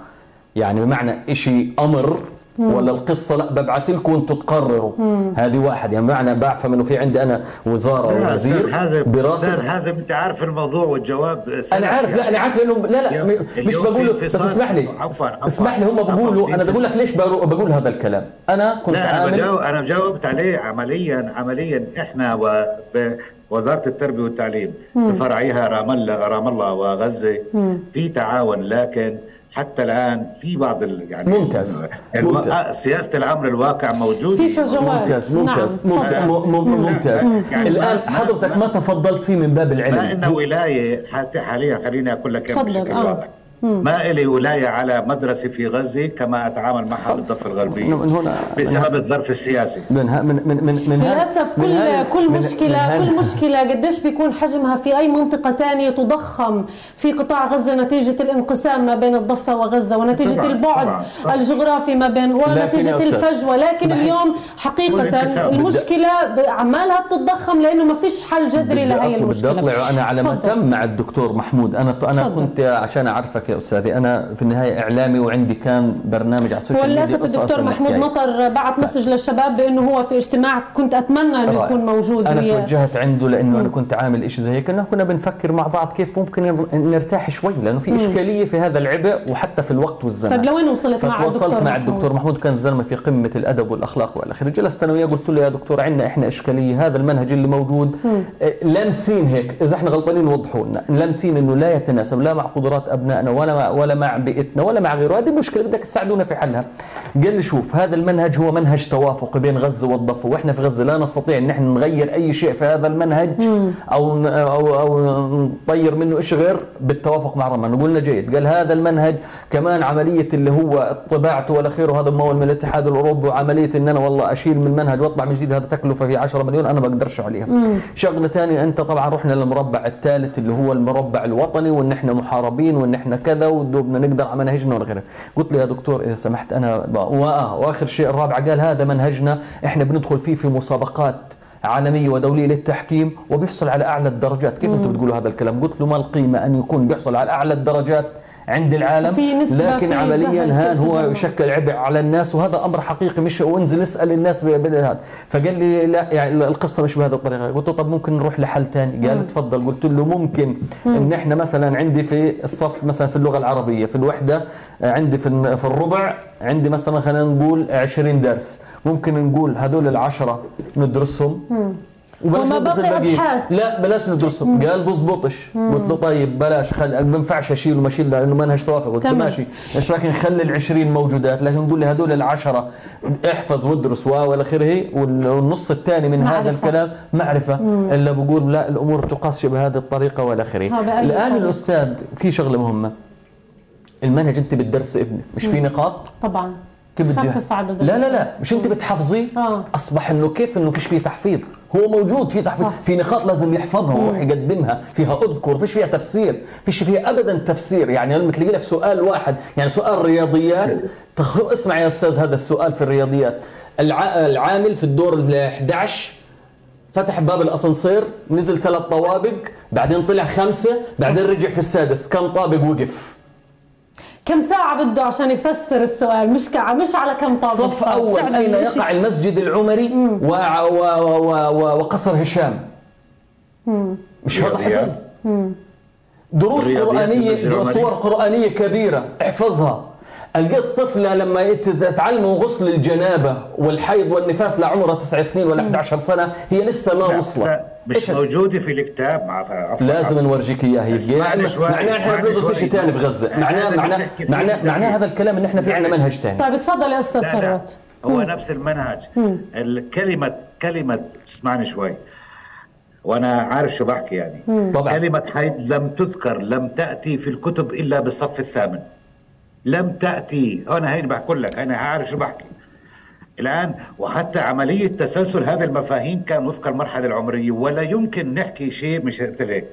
يعني بمعنى شيء أمر مم. ولا القصة لا ببعث لكم وأنتم تقرروا. هذه واحد يعني بمعنى بعفهم انه في عندي أنا وزارة لا، أستاذ ووزير حازم براسه أستاذ حازم أنت عارف الموضوع والجواب أنا عارف لا أنا عارف لأنه لا لا مش في بس. اسمح لي عفوا عفوا اسمح لي هم في أنا بقول لك. ليش بقول بقول هذا الكلام أنا كنت لا أنا عامل بجاوب أنا جاوبت عليه عمليا عمليا إحنا ووزاره التربية والتعليم مم. بفرعيها رام الله رام الله وغزة مم. في تعاون لكن حتى الآن في بعض ال يعني ممتاز. الوا... ممتاز. سياسة الأمر الواقع موجوده في فجوات. ممتاز نعم، ممتاز تفضل. ممتاز م- م- ممتاز يعني الآن ما- ما- حضرتك ما تفضلت فيه من باب ما العلم إن ولاية حتى حاليا خليني أقول لك بشكل آه. واضح. ما إلي ولاية على مدرسة في غزة كما أتعامل معها بالضفة الغربية من هنا بسبب الظرف السياسي من ها من من من, من ها- للأسف من كل كل من- كل مشكلة قديش بيكون حجمها في أي منطقة ثانية تضخم في قطاع غزة نتيجة الانقسام ما بين الضفة وغزة ونتيجة طبعاً، البعد طبعاً، طبعاً. الجغرافي ما بين أستاذ، الفجوة لكن. اليوم. المشكلة ب- عمالها بتتضخم لأنه ما فيش حل جذري لهي أطلب- بدي المشكلة اطلع أنا على ما. تم مع الدكتور محمود أنا أنا تفضل. كنت عشان أعرفك يا أستاذي أنا في النهاية إعلامي وعندي كان برنامج على ال social media وللأسف الدكتور محمود. مطر بعت message للشباب بأنه هو في اجتماع كنت أتمنى أنه رائع. يكون موجود أنا وياه. توجهت عنده لأنه أنا كنت عامل شيء زي هيك إنه كنا بنفكر مع بعض كيف ممكن نر- نرتاح شوي لأنه في. إشكالية في هذا العبء وحتى في الوقت والزمن طيب لوين وصلت مع الدكتور مع محمود؟ الدكتور محمود كان زلمة في قمة الأدب والأخلاق والى اخره جلست أنا وياه قلت له يا دكتور عندنا إحنا إشكالية هذا المنهج اللي موجود لامسين هيك إذا إحنا غلطانين وضحوا لنا لامسين إنه لا يتناسب لا مع قدرات أبنائنا ولا مع ولا مع بيئتنا ولا مع غيره. هذه مشكلة بدك تساعدونا في حلها. قال لي شوف هذا المنهج هو منهج توافقي بين غزة والضفة وإحنا في غزة لا نستطيع إن إحنا نغير أي شيء في هذا المنهج أو أو أو نطير منه شيء غير بالتوافق مع رمان. قلنا جيد قال هذا المنهج كمان عملية اللي هو طباعته والى اخره هذا ممول من الاتحاد الأوروبي وعملية إن أنا والله أشيل من المنهج واطبع من جديد هذا تكلفة في 10 مليون أنا ما بقدرش عليها. شغلة ثانية أنت طبعا رحنا للمربع الثالث اللي هو المربع الوطني وإن إحنا محاربين وإن إحنا كذا ودوبنا نقدر على منهجنا ولا غيره قلت له يا دكتور اذا سمحت أنا وآه وآخر شيء الرابع قال هذا منهجنا إحنا بندخل فيه في مسابقات عالمية ودولية للتحكيم وبيحصل على أعلى الدرجات. كيف أنتم بتقولوا هذا الكلام؟ قلت له ما القيمة أن يكون بيحصل على أعلى الدرجات؟ عند العالم في نسبة لكن عمليا هان هو. يشكل عبء على الناس وهذا أمر حقيقي مش وانزل اسأل الناس بهذا فقال لي لا يعني القصة مش بهذه الطريقة. قلت له طب ممكن نروح لحل ثاني قال تفضل. قلت له ممكن. إن إحنا مثلا عندي في الصف مثلا في اللغة العربية في الوحدة عندي في في الربع عندي مثلا خلينا نقول 20 درس. ممكن نقول هذول العشرة ندرسهم. وبلاش وما بقي. أبحاث. لا بلاش ندرسهم. قال بزبطش. قلت له طيب بلاش خل ما بينفعش أشيل وما اشيل لأنه منهج توافق. قلت له. ماشي. إيش رايك نخلي ال 20 موجودات؟ لكن نقول لي هذول العشرة احفظ وادرس والى آخره. وال- والنص الثاني من هذا معرفة. الكلام معرفة. مم. إلا بقول لا الأمور تقاس بهذه الطريقة والى آخره. الآن؟ الأستاذ في شغلة مهمة. المنهج أنت بتدرس ابنك مش في. نقاط؟ طبعا. كيف بدي؟ خفف عدد لا لا لا. مش أنت بتحفظيه آه. أصبح إنه كيف إنه فيش فيه تحفيظ؟ هو موجود في تحفيظ صح. في نقاط لازم يحفظها ويروح يقدمها فيها أذكر فيش فيها تفسير فيش فيها ابدا تفسير. يعني لما تلاقي لك سؤال واحد يعني سؤال رياضيات تخ... اسمع يا أستاذ هذا السؤال في الرياضيات. الع... العامل في الدور ال 11 فتح باب الأسانسير نزل ثلاث طوابق بعدين طلع خمسة بعدين رجع في السادس. كم طابق وقف؟ كم ساعة بده عشان يفسر السؤال؟ مش كع... مش على كم طابق صف اين إشي- يقع المسجد العمري و... و... و... و... وقصر هشام. مم. مش هذا. حفظ. دروس قرآنية. صور قرآنية كبيرة. احفظها. لقيت طفلة لما يت- تعلموا غسل الجنابة والحيض والنفاس لعمرها تسع سنين ولا 11 سنة هي لسه ما وصلت. لا، مش موجودة في الكتاب مع عفوا لازم نورجيك اياها هيك اسمعني يعني شوي، معناه إحنا بندرس. شيء ثاني في غزة. هذا معناه معناه معناه. معناه هذا الكلام إن إحنا في عندنا منهج ثاني طيب تفضل يا أستاذ ثروت هو نفس المنهج. الكلمة كلمة اسمعني شوي. وأنا عارف شو بحكي يعني. طبعا. كلمة حيض لم تذكر لم تأتي في الكتب إلا بالصف الثامن. لم تأتي. أنا هين بحكي لك. أنا عارف شو بحكي. الآن وحتى عملية تسلسل هذه المفاهيم كان وفق المرحلة العمرية ولا يمكن نحكي شيء مش لك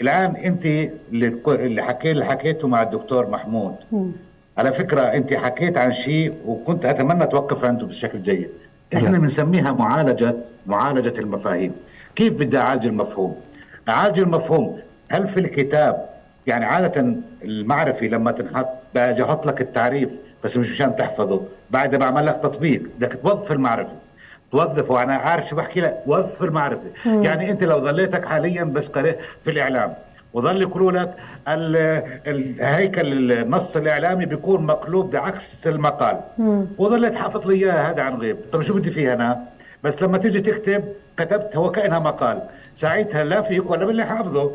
الآن أنت اللي اللي حكي اللي حكيته مع الدكتور محمود. على فكرة أنت حكيت عن شيء وكنت أتمنى توقف عنده بشكل جيد إحنا بنسميها معالجة معالجة المفاهيم. كيف بدي أعالج المفهوم؟ أعالج المفهوم. هل في الكتاب يعني عادة المعرفي لما تنحط بأجي أحط لك التعريف بس مش مشان تحفظه. بعد بعمل لك تطبيق بدك توظف المعرفي توظف وأنا عارف شو بحكي لك. وظف المعرفة. مم. يعني أنت لو ظليتك حاليا بس قريت في الإعلام وظل يقولوا لك ال- الهيكل النص الإعلامي بيكون مقلوب بعكس المقال. وظليت حافظ لي إياها هذا عن غيب. طب شو بدي فيها أنا؟ بس لما تيجي تكتب كتبت هو كأنها مقال. ساعتها لا فيك ولا باللي حافظه.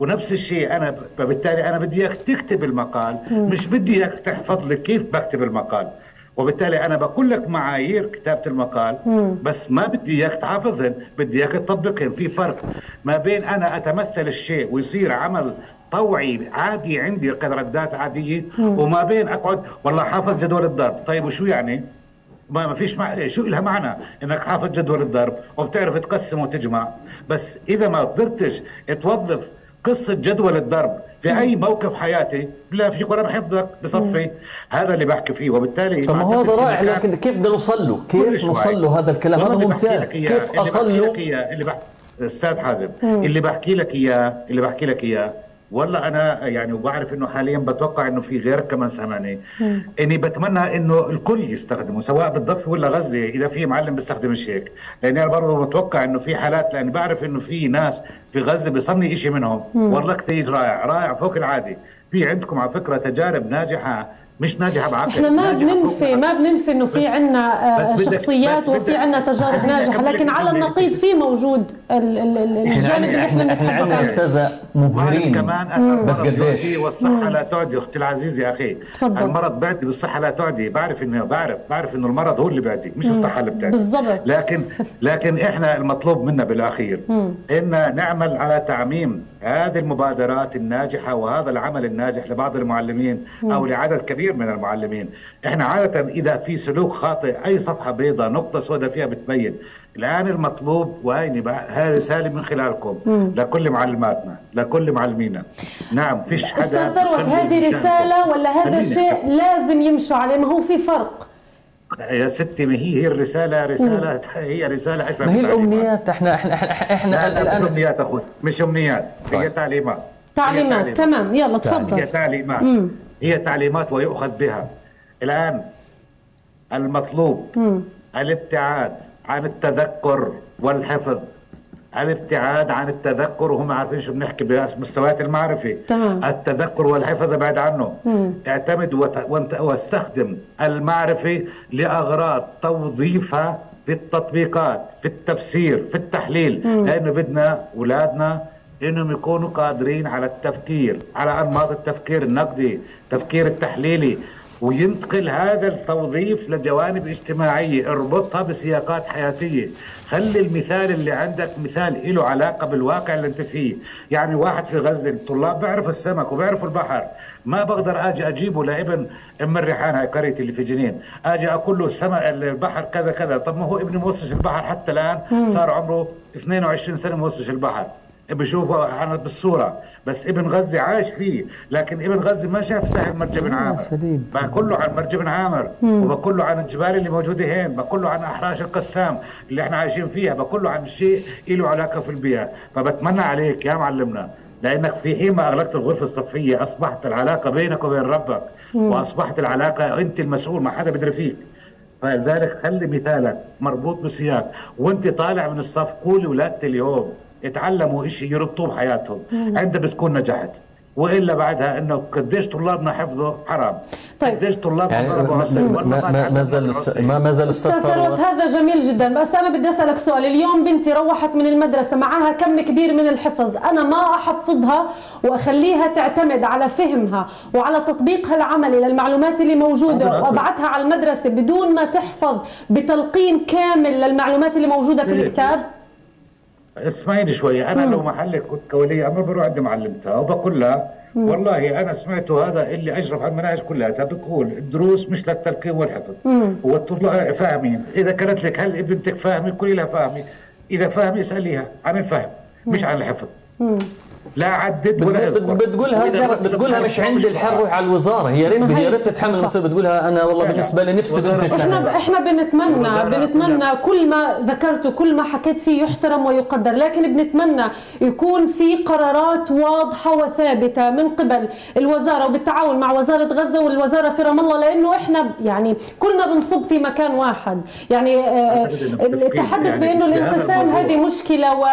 ونفس الشيء أنا فبالتالي أنا بدي إياك تكتب المقال مم. مش بدي إياك تحفظ لي كيف بكتب المقال وبالتالي أنا بقول لك معايير كتابة المقال مم. بس ما بدي إياك تحافظهن بدي إياك تطبقهن في فرق ما بين أنا أتمثل الشيء ويصير عمل طوعي عادي عندي كردات عادية مم. وما بين أقعد والله حافظ جدول الضرب طيب وشو يعني ما ما فيش مع... شو لها معنى إنك حافظ جدول الضرب وبتعرف تقسم وتجمع بس إذا ما قدرتش توظف قصة جدول الضرب في أي موقف حياتي لا فيك ولا بحفظك بصفي هذا اللي بحكي فيه وبالتالي طب ما هو هذا رائع لكن كيف بدنا نوصل له؟ كل كيف. نوصل له هذا الكلام؟ هذا والله اللي بحكي ممتاز كيف اللي اصل بحكي له؟ لك إياه اللي بحكي أستاذ حازم مم. اللي بحكي لك إياه اللي بحكي لك إياه والله أنا يعني وبعرف إنه حاليا بتوقع إنه في غير كمان سامعني. إني بتمنى إنه الكل يستخدمه سواء بالضفه ولا غزة إذا في معلم بيستخدم هيك لأني أنا برضه بتوقع إنه في حالات لأني بعرف إنه في ناس في غزة بيصلني شيء منهم. والله كثير رائع رائع فوق العادي في عندكم على فكرة تجارب ناجحة مش ناجحة بعقل إحنا ما بننفي ما بننفي إنه في عندنا بدك- شخصيات وفي عندنا تجارب ناجحة لكن لك على. النقيض في موجود ال- ال- ال- إحنا الجانب اللي إحنا بنتحدث عنه أستاذة مبهرين. كمان بس المرض قديش؟ والصحه لا تعدي أختي العزيزه يا أخي تفضل. المرض بيعدي بالصحة لا تعدي بعرف انه بعرف بعرف إنه المرض هو اللي بيعدي مش الصحة اللي بتعدي بالضبط. لكن لكن إحنا المطلوب منا بالأخير. إن نعمل على تعميم هذه المبادرات الناجحة وهذا العمل الناجح لبعض المعلمين أو لعدد كبير من المعلمين. إحنا عادة إذا في سلوك خاطئ أي صفحة بيضاء نقطة سوداء فيها بتبين. الآن المطلوب هاي رساله من خلالكم مم. لكل معلماتنا لكل معلمينا. نعم فيش حدا أستاذ ثروت هذه. رسالة ولا هذا شيء. لازم يمشوا عليه؟ ما هو في فرق؟ يا ستي ما هي هي الرسالة؟ رسالة هي رسالة اشبه ما هي. الأمنيات؟ إحنا إحنا إحنا, إحنا لا لا الان مش أمنيات أخوي مش أمنيات هي طيب. تعليمات. تعليمات هي تمام يلا هي تفضل تعليمات. مم. هي تعليمات ويؤخذ بها الآن المطلوب مم. الابتعاد عن التذكر والحفظ الابتعاد عن التذكر وهم عارفين شو بنحكي بمستويات المعرفة تمام. التذكر والحفظ ابعد عنه مم. اعتمد وت... واستخدم المعرفة لأغراض توظيفها في التطبيقات في التفسير في التحليل مم. لأنه بدنا أولادنا إنهم يكونوا قادرين على التفكير على انماط التفكير النقدي التفكير التحليلي وينتقل هذا التوظيف لجوانب اجتماعية اربطها بسياقات حياتية. خلي المثال اللي عندك مثال له علاقة بالواقع اللي أنت فيه. يعني واحد في غزة الطلاب بيعرفوا السمك وبيعرفوا البحر. ما بقدر آجي أجيبه لابن أم الريحان هاي قريتي اللي في جنين. آجي أقول له السمك البحر كذا كذا. طب ما هو ابني موصش البحر حتى الآن. صار عمره 22 سنة موصش البحر. بشوفه أنا بالصورة بس ابن غزة عايش فيه لكن ابن غزة ما شاف سهل مرجع بن عامر. بقول له عن مرجع بن عامر. وبقول له عن الجبال اللي موجودة هين بقول له عن أحراش القسام اللي إحنا عايشين فيها بقول له عن شيء له علاقة في البيئة فبتمنى عليك يا معلمنا لأنك في حين ما أغلقت الغرفة الصفية أصبحت العلاقة بينك وبين ربك مم. وأصبحت العلاقة أنت المسؤول ما حدا بيدري فيك فلذلك خلي مثالك مربوط بسياق وأنت طالع من الصف قولي ولادتي اليوم اتعلموا شيء يربطوه بحياتهم. انت بتكون نجحت وإلا بعدها إنه قديش طلابنا حفظوا حرام طيب. قديش طلابنا يعني ضربوا ما, عصي ما, ما, ما زال. ما, ما زال أستاذ ثروت هذا جميل جدا بس أنا بدي أسألك سؤال اليوم بنتي روحت من المدرسة معها كم كبير من الحفظ أنا ما أحفظها وأخليها تعتمد على فهمها وعلى تطبيقها العملي للمعلومات اللي موجودة. وأبعتها على المدرسة بدون ما تحفظ بتلقين كامل للمعلومات اللي موجودة في إيه. الكتاب اسمعيني شوي أنا مم. لو محلك كنت كولي أمر بروح عند معلمتها وبقول لها مم. والله أنا سمعته هذا اللي أشرف على المناهج كلها بتقول الدروس مش للتلقين والحفظ مم. والطلاب فاهمين إذا قالت لك هل ابنتك فاهمة قولي لها فاهمة إذا فاهمة اسأليها عن الفهم مش عن الحفظ مم. لا عدد ولا أذكر بتقولها بتقولها, مش عندي الحر روح على الوزارة هي ريت هي- ريت تتحمل صح. المسؤوليه بتقولها أنا والله. بالنسبة لي نفسي وزارة بنتي إحنا. إحنا بنتمنى بنتمنى كل ما ذكرته كل ما حكيت فيه يحترم ويقدر لكن بنتمنى يكون في قرارات واضحة وثابتة من قبل الوزارة وبالتعاون مع وزارة غزة والوزارة في رام الله لأنه إحنا يعني كلنا بنصب في مكان واحد يعني آه، بالتفكير التحدث يعني بأنه الانقسام. هذه مشكلة و...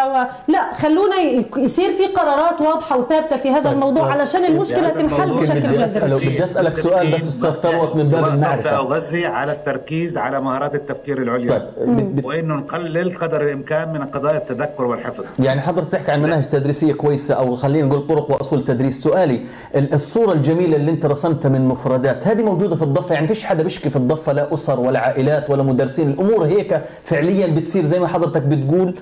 لا خلونا يصير في قرارات واضحة وثابتة في هذا الموضوع علشان المشكلة بهذا تنحل بشكل جذري. بدي أسألك سؤال بس أستاذ ثروت من باب المعرفة. أو غزة على التركيز على مهارات التفكير العليا. طيب وإنه نقلل قدر الإمكان من قضايا التذكر والحفظ. يعني حضرتك تحكي عن مناهج تدريسية كويسة أو خلينا نقول طرق وأصول تدريس. سؤالي ال- الصورة الجميلة اللي أنت رسمتها من مفردات هذه موجودة في الضفة؟ يعني فيش حدا بيشكي في الضفة؟ لا أسر ولا عائلات ولا مدرسين. الأمور هيك فعليا بتصير زي ما حضرتك بتقول؟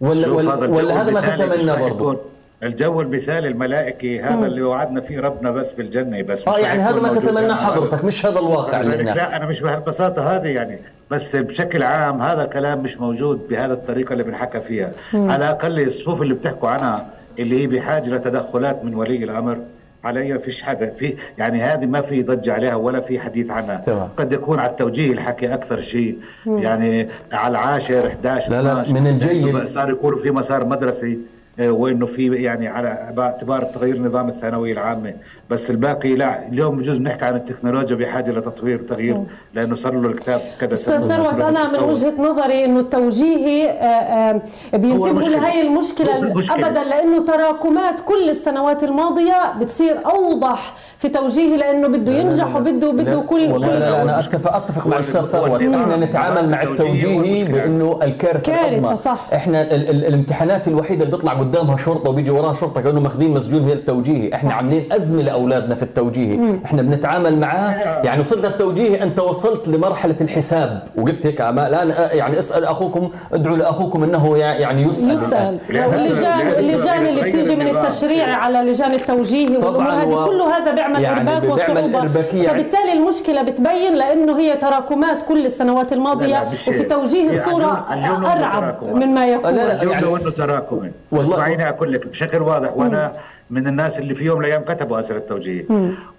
ولا ولا, ولا هذا ما تتمنى برضه؟ الجو المثالي الملائكي هذا اللي وعدنا فيه ربنا بس بالجنة بس آه يعني هذا ما هنا. حضرتك مش هذا الواقع اللي هناك لا أنا مش بهالبساطة هذه يعني بس بشكل عام هذا الكلام مش موجود بهذا الطريقة اللي بنحكى فيها مم. على الأقل الصفوف اللي بتحكوا عنها اللي هي بحاجة لتدخلات من ولي الأمر علي فيش حدا في يعني هذه ما في ضجة عليها ولا في حديث عنها تمام. قد يكون على التوجيه الحكي أكثر شيء مم. يعني على العاشر 11 لا لا 12 من الجيد صار يكونوا في مسار مدرسي وإنه في يعني على باعتبار تغيير نظام الثانويه العامة. بس الباقي لا. اليوم بجوز نحكي عن التكنولوجيا بحاجة لتطوير وتغيير لأنه صار له الكتاب كذا أستاذ ثروت أنا من وجهة نظري إنه التوجيهي آه، آه، بينتبهوا المشكلة. لهي المشكلة المشكلة. ابدا لأنه تراكمات كل السنوات الماضية بتصير أوضح في توجيهي لأنه بده ينجح وبده بده كل والله لا, لا أنا اتفق أتفق مع الأستاذ ثروت. إحنا نتعامل مع التوجيهي بأنه الكارثة العظمى. صح. إحنا ال ال الامتحانات الوحيدة اللي بيطلع قدامها شرطة وبيجي وراها شرطة كأنه ماخذين مسجون هي التوجيهي. إحنا عاملين أزمة لاولادنا في التوجيهي إحنا بنتعامل معاه يعني وصلت التوجيهي أنت وصلت لمرحلة الحساب. وقفت هيك ما الان يعني اسأل أخوكم ادعوا لأخوكم إنه يع- يعني يسأل. يسأل. الآن. واللجان اللجان اللي بتيجي من التشريع على لجان التوجيهي والامور طبعاً هذه كله هذا بيعمل يعني إرباك وصعوبة. إرباكية. فبالتالي المشكلة بتبين لأنه هي تراكمات كل السنوات الماضية مش- وفي توجيه هي الصورة أرعب تراكمات. مما يكون. اليوم لو إنه تراكمي والله- أسمعيني أقول لك بشكل واضح وأنا من الناس اللي في يوم من الأيام كتبوا اسئله توجيهي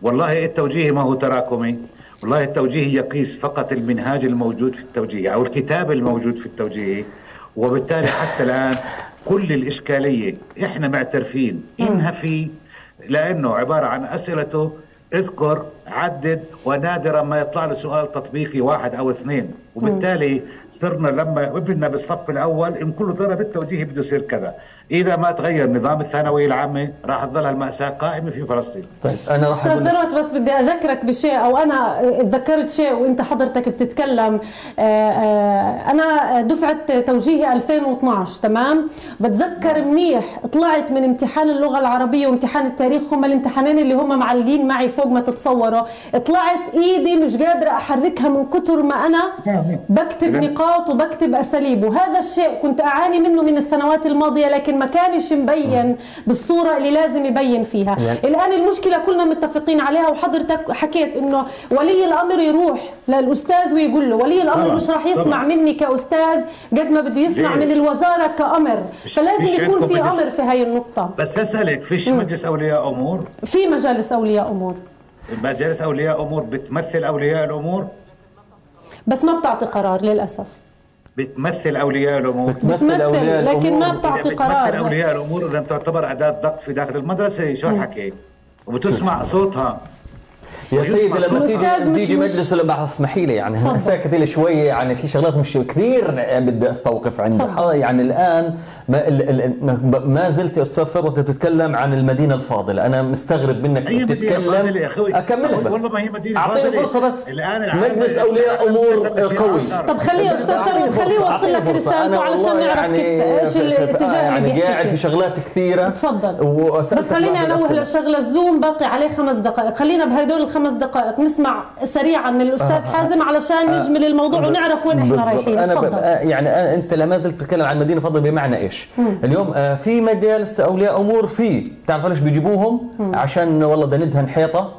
والله التوجيهي ما هو تراكمي. والله التوجيهي يقيس فقط المنهاج الموجود في التوجيهي أو الكتاب الموجود في التوجيهي وبالتالي حتى الآن كل الإشكالية إحنا معترفين. إنها في لأنه عبارة عن أسئلته اذكر عدد ونادرا ما يطلع له سؤال تطبيقي واحد أو اثنين. وبالتالي صرنا لما ابننا بالصف الأول إن كله ضرب التوجيهي بده يصير كذا. إذا ما تغير نظام الثانويه العامة راح تظل المأساة قائمة في فلسطين. طيب أنا راح أستاذ ثروت بس بدي أذكرك بشيء أو أنا تذكرت شيء وأنت حضرتك بتتكلم. آه، آه، أنا دفعة توجيهي 2012 تمام؟ بتذكر منيح طلعت من امتحان اللغة العربية وامتحان التاريخ هم الامتحانين اللي هم معلقين معي فوق ما تتصوروا. طلعت إيدي مش قادرة أحركها من كتر ما أنا بكتب نقاط وبكتب أساليب. وهذا الشيء كنت أعاني منه من السنوات الماضية لكن ما كانش مبين بالصورة اللي لازم يبين فيها. الآن المشكلة كلنا متفقين عليها وحضرتك حكيت إنه ولي الأمر يروح للأستاذ ويقول له ولي الأمر مش راح يسمع طبعاً. مني كأستاذ قد ما بده يسمع ليش؟ من الوزارة كأمر. فلازم يكون في أمر في هاي النقطة. بس أسألك فيش مجلس أولياء أمور؟ في مجالس أولياء أمور. مجالس أولياء أمور بتمثل أولياء الأمور؟ بس ما بتعطي قرار للأسف. بتمثل أولياء الأمور. بتمثل أولياء لكن ما بتعطي بتمثل قرار. أولياء الأمور إذا تعتبر أداة ضغط في داخل المدرسة شو الحكي؟ وبتسمع صوتها. يا سيدي لما تيجي تيجي مجلس الأمة اسمحي لي يعني. ساكت لي شوي يعني في شغلات مش كثير بدي أستوقف عندها يعني الآن ما, ال ال ما زلت يا أستاذ ثروت تتكلم عن المدينة الفاضلة. أنا مستغرب منك هي يا أخوي. أكمل بس. والله ما هي مدينة أعطيني فاضله فرصة بس. الآن مجلس أولياء أمور قوي. طب خليه أستاذ ثروت خليه يوصل لك رسالته علشان نعرف كيف إيش الاتجاه اللي يعني قاعد في. شغلات كثيرة. تفضل. بس خليني أنوه لشغلة الزوم باقي عليه خمس دقائق. خلينا بهدول الخمس دقائق نسمع سريعا من الأستاذ آه. حازم علشان آه. نجمل الموضوع بالضبط. ونعرف وين إحنا. رايحين أنا ب... آه، يعني آه، أنت لا ما زلت تتكلم عن مدينه فاضله بمعنى إيش؟ مم. اليوم آه، في مجالس أولياء أمور في بتعرف ليش بيجيبوهم؟ مم. عشان والله بدنا ندهن حيطة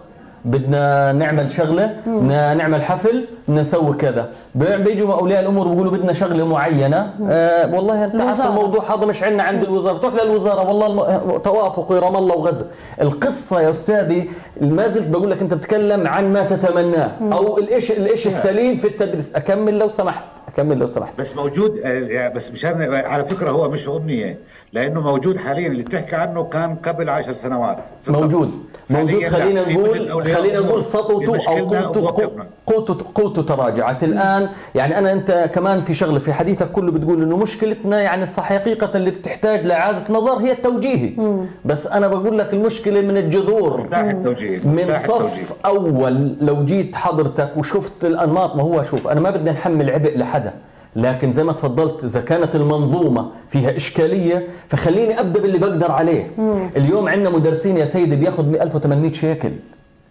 بدنا نعمل شغلة بدنا نعمل حفل بدنا نسوي كذا. بي- بيجوا أولياء الأمور بيقولوا بدنا شغلة معينة. آه والله أنت عارف. الموضوع هذا مش عندنا عند الوزارة. تروح للوزارة والله الم... توافق رام الله وغزة. القصة يا أستاذي ما زلت بقول لك أنت بتتكلم عن ما تتمناه. أو الايش الإيش السليم في التدريس. أكمل لو سمحت. أكمل لو سمحت. بس موجود آه، بس مشان على فكرة هو مش أمنية. لأنه موجود حاليا اللي بتحكي عنه كان قبل عشر سنوات. موجود. موجود. خلينا نقول خلينا. نقول سطوته أو قوته. قوته قوته تراجعت. الآن يعني أنا أنت كمان في شغلة في حديثك كله بتقول إنه مشكلتنا يعني صح حقيقه اللي بتحتاج لإعادة نظر هي التوجيهي. بس أنا بقول لك المشكلة من الجذور. التوجيه من صف التوجيه. أول لو جيت حضرتك وشفت الأنماط ما هو شوف أنا ما بدي نحمل عبء لحدا. لكن زي ما تفضلت إذا كانت المنظومة فيها إشكالية فخليني أبدأ باللي بقدر عليه. اليوم عندنا مدرسين يا سيدي بياخذ 1800 شيكل.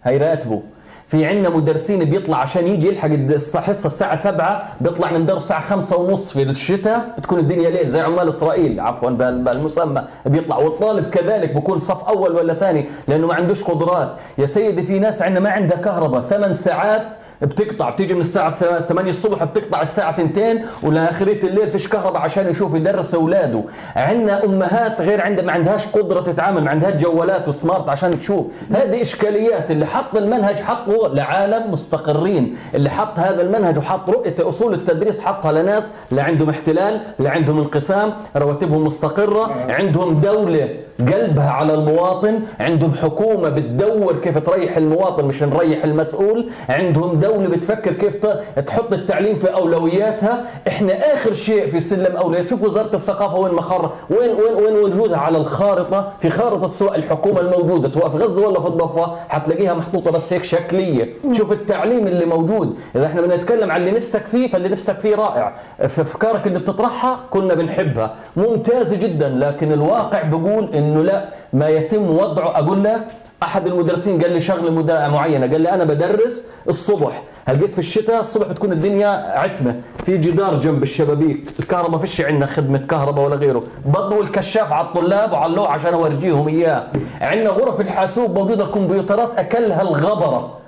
هي راتبه. في عندنا مدرسين بيطلع عشان يجي يلحق الد- حصة الساعة 7 بيطلع من دار الساعة 5 ونص في الشتاء بتكون الدنيا ليل زي عمال إسرائيل. عفوا بال- بالمسمى. بيطلع والطالب كذلك بكون صف أول ولا ثاني لأنه ما عندوش قدرات. يا سيدي في ناس عندنا ما عندها كهرباء ثمان ساعات بتقطع بتيجي من الساعة 8 الصبح بتقطع الساعة 2 ولاخريه الليل فيش كهرباء عشان يشوف يدرس أولاده. عندنا أمهات غير عندها ما عندهاش قدرة تتعامل ما عندهاش جوالات وسمارت عشان تشوف. هذه إشكاليات اللي حط المنهج حطه لعالم مستقرين. اللي حط هذا المنهج وحط رؤية أصول التدريس حطها لناس لا عندهم احتلال لا عندهم انقسام رواتبهم مستقرة عندهم دولة قلبها على المواطن عندهم حكومة بتدور كيف تريح المواطن مش نريح المسؤول عندهم دولة بتفكر كيف تحط التعليم في أولوياتها إحنا آخر شيء في سلم أولويات. شوف وزارة الثقافة وين مخر وين وين وين وجودها؟ على الخارطة في خارطة سواء الحكومة الموجودة سواء في غزة ولا في الضفة حتلاقيها محطوطة بس هيك شكلية. شوف التعليم اللي موجود. إذا إحنا بنتكلم عن اللي نفسك فيه فاللي نفسك فيه رائع. في أفكارك اللي بتطرحها كنا بنحبها. ممتازة جدا لكن الواقع بيقول إنه لا. ما يتم وضعه. أقول لك أحد المدرسين قال لي شغلة معينة قال لي أنا بدرس الصبح. هل جيت في الشتاء؟ الصبح بتكون الدنيا عتمة. في جدار جنب الشبابيك. الكهرباء فيش عندنا خدمة كهرباء ولا غيره. بضوا الكشاف على الطلاب وعلوه عشان أورجيهم إياه. عندنا غرف الحاسوب موجودة الكمبيوترات أكلها الغبرة.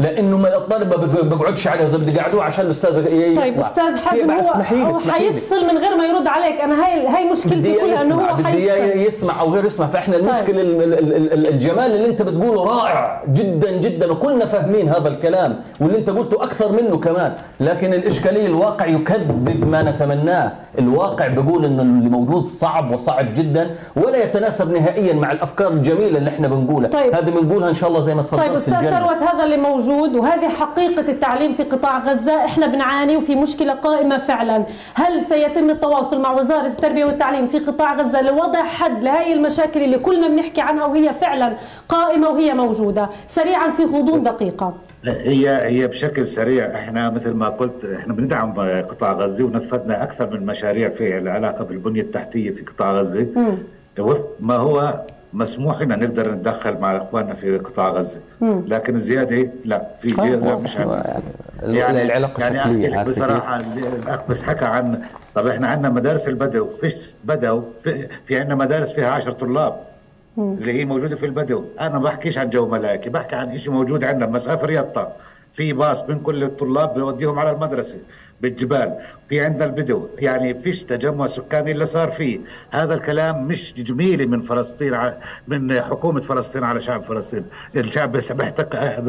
لأنه ما الطالب ما بيقعدش زي اللي قعدوه عشان الأستاذ طيب يطلع. أستاذ حازم يبقى هو هو. حيفصل من غير ما يرد عليك أنا هاي هاي مشكلتي كلها إنه هو بدي يسمع أو غير يسمع فإحنا المشكلة ال- ال- ال- ال- الجمال اللي أنت بتقوله رائع جدا جدا وكلنا فاهمين هذا الكلام واللي أنت قلته أكثر منه كمان لكن الإشكالية الواقع يكذب ما نتمناه الواقع بيقول إنه اللي موجود صعب وصعب جدا ولا يتناسب نهائيا مع الأفكار الجميلة اللي إحنا بنقولها طيب. هذه بنقولها إن شاء الله زي ما تفضلت طيب أستاذ. ثروت هذا اللي موجود وهذه حقيقة التعليم في قطاع غزة. إحنا بنعاني وفي مشكلة قائمة فعلا. هل سيتم التواصل مع وزارة التربية والتعليم في قطاع غزة لوضع حد لهي المشاكل اللي كلنا بنحكي عنها وهي فعلا قائمة وهي موجودة؟ سريعا في غضون دقيقة. هي هي بشكل سريع. إحنا مثل ما قلت إحنا بندعم قطاع غزة ونفذنا أكثر من مشاريع في العلاقة بالبنية التحتية في قطاع غزة. وفق ما هو مسموح لنا نقدر نتدخل مع إخواننا في قطاع غزة. مم. لكن الزياده لا في واضح. مش عندنا يعني العلاقة يعني لك عارف بصراحة الأخ بس حكى عن طب إحنا عندنا مدارس البدو فيش بدو في, في عندنا مدارس فيها 10 طلاب اللي هي موجودة في البدو. أنا ما بحكيش عن جو ملاكي بحكي عن شيء موجود عندنا مسافر يطا في باص من كل الطلاب بيوديهم على المدرسة. بالجبال في عندنا البدو يعني فيش تجمع سكاني اللي صار فيه. هذا الكلام مش جميلي من فلسطين من حكومة فلسطين على شعب فلسطين. الشعب بيحتق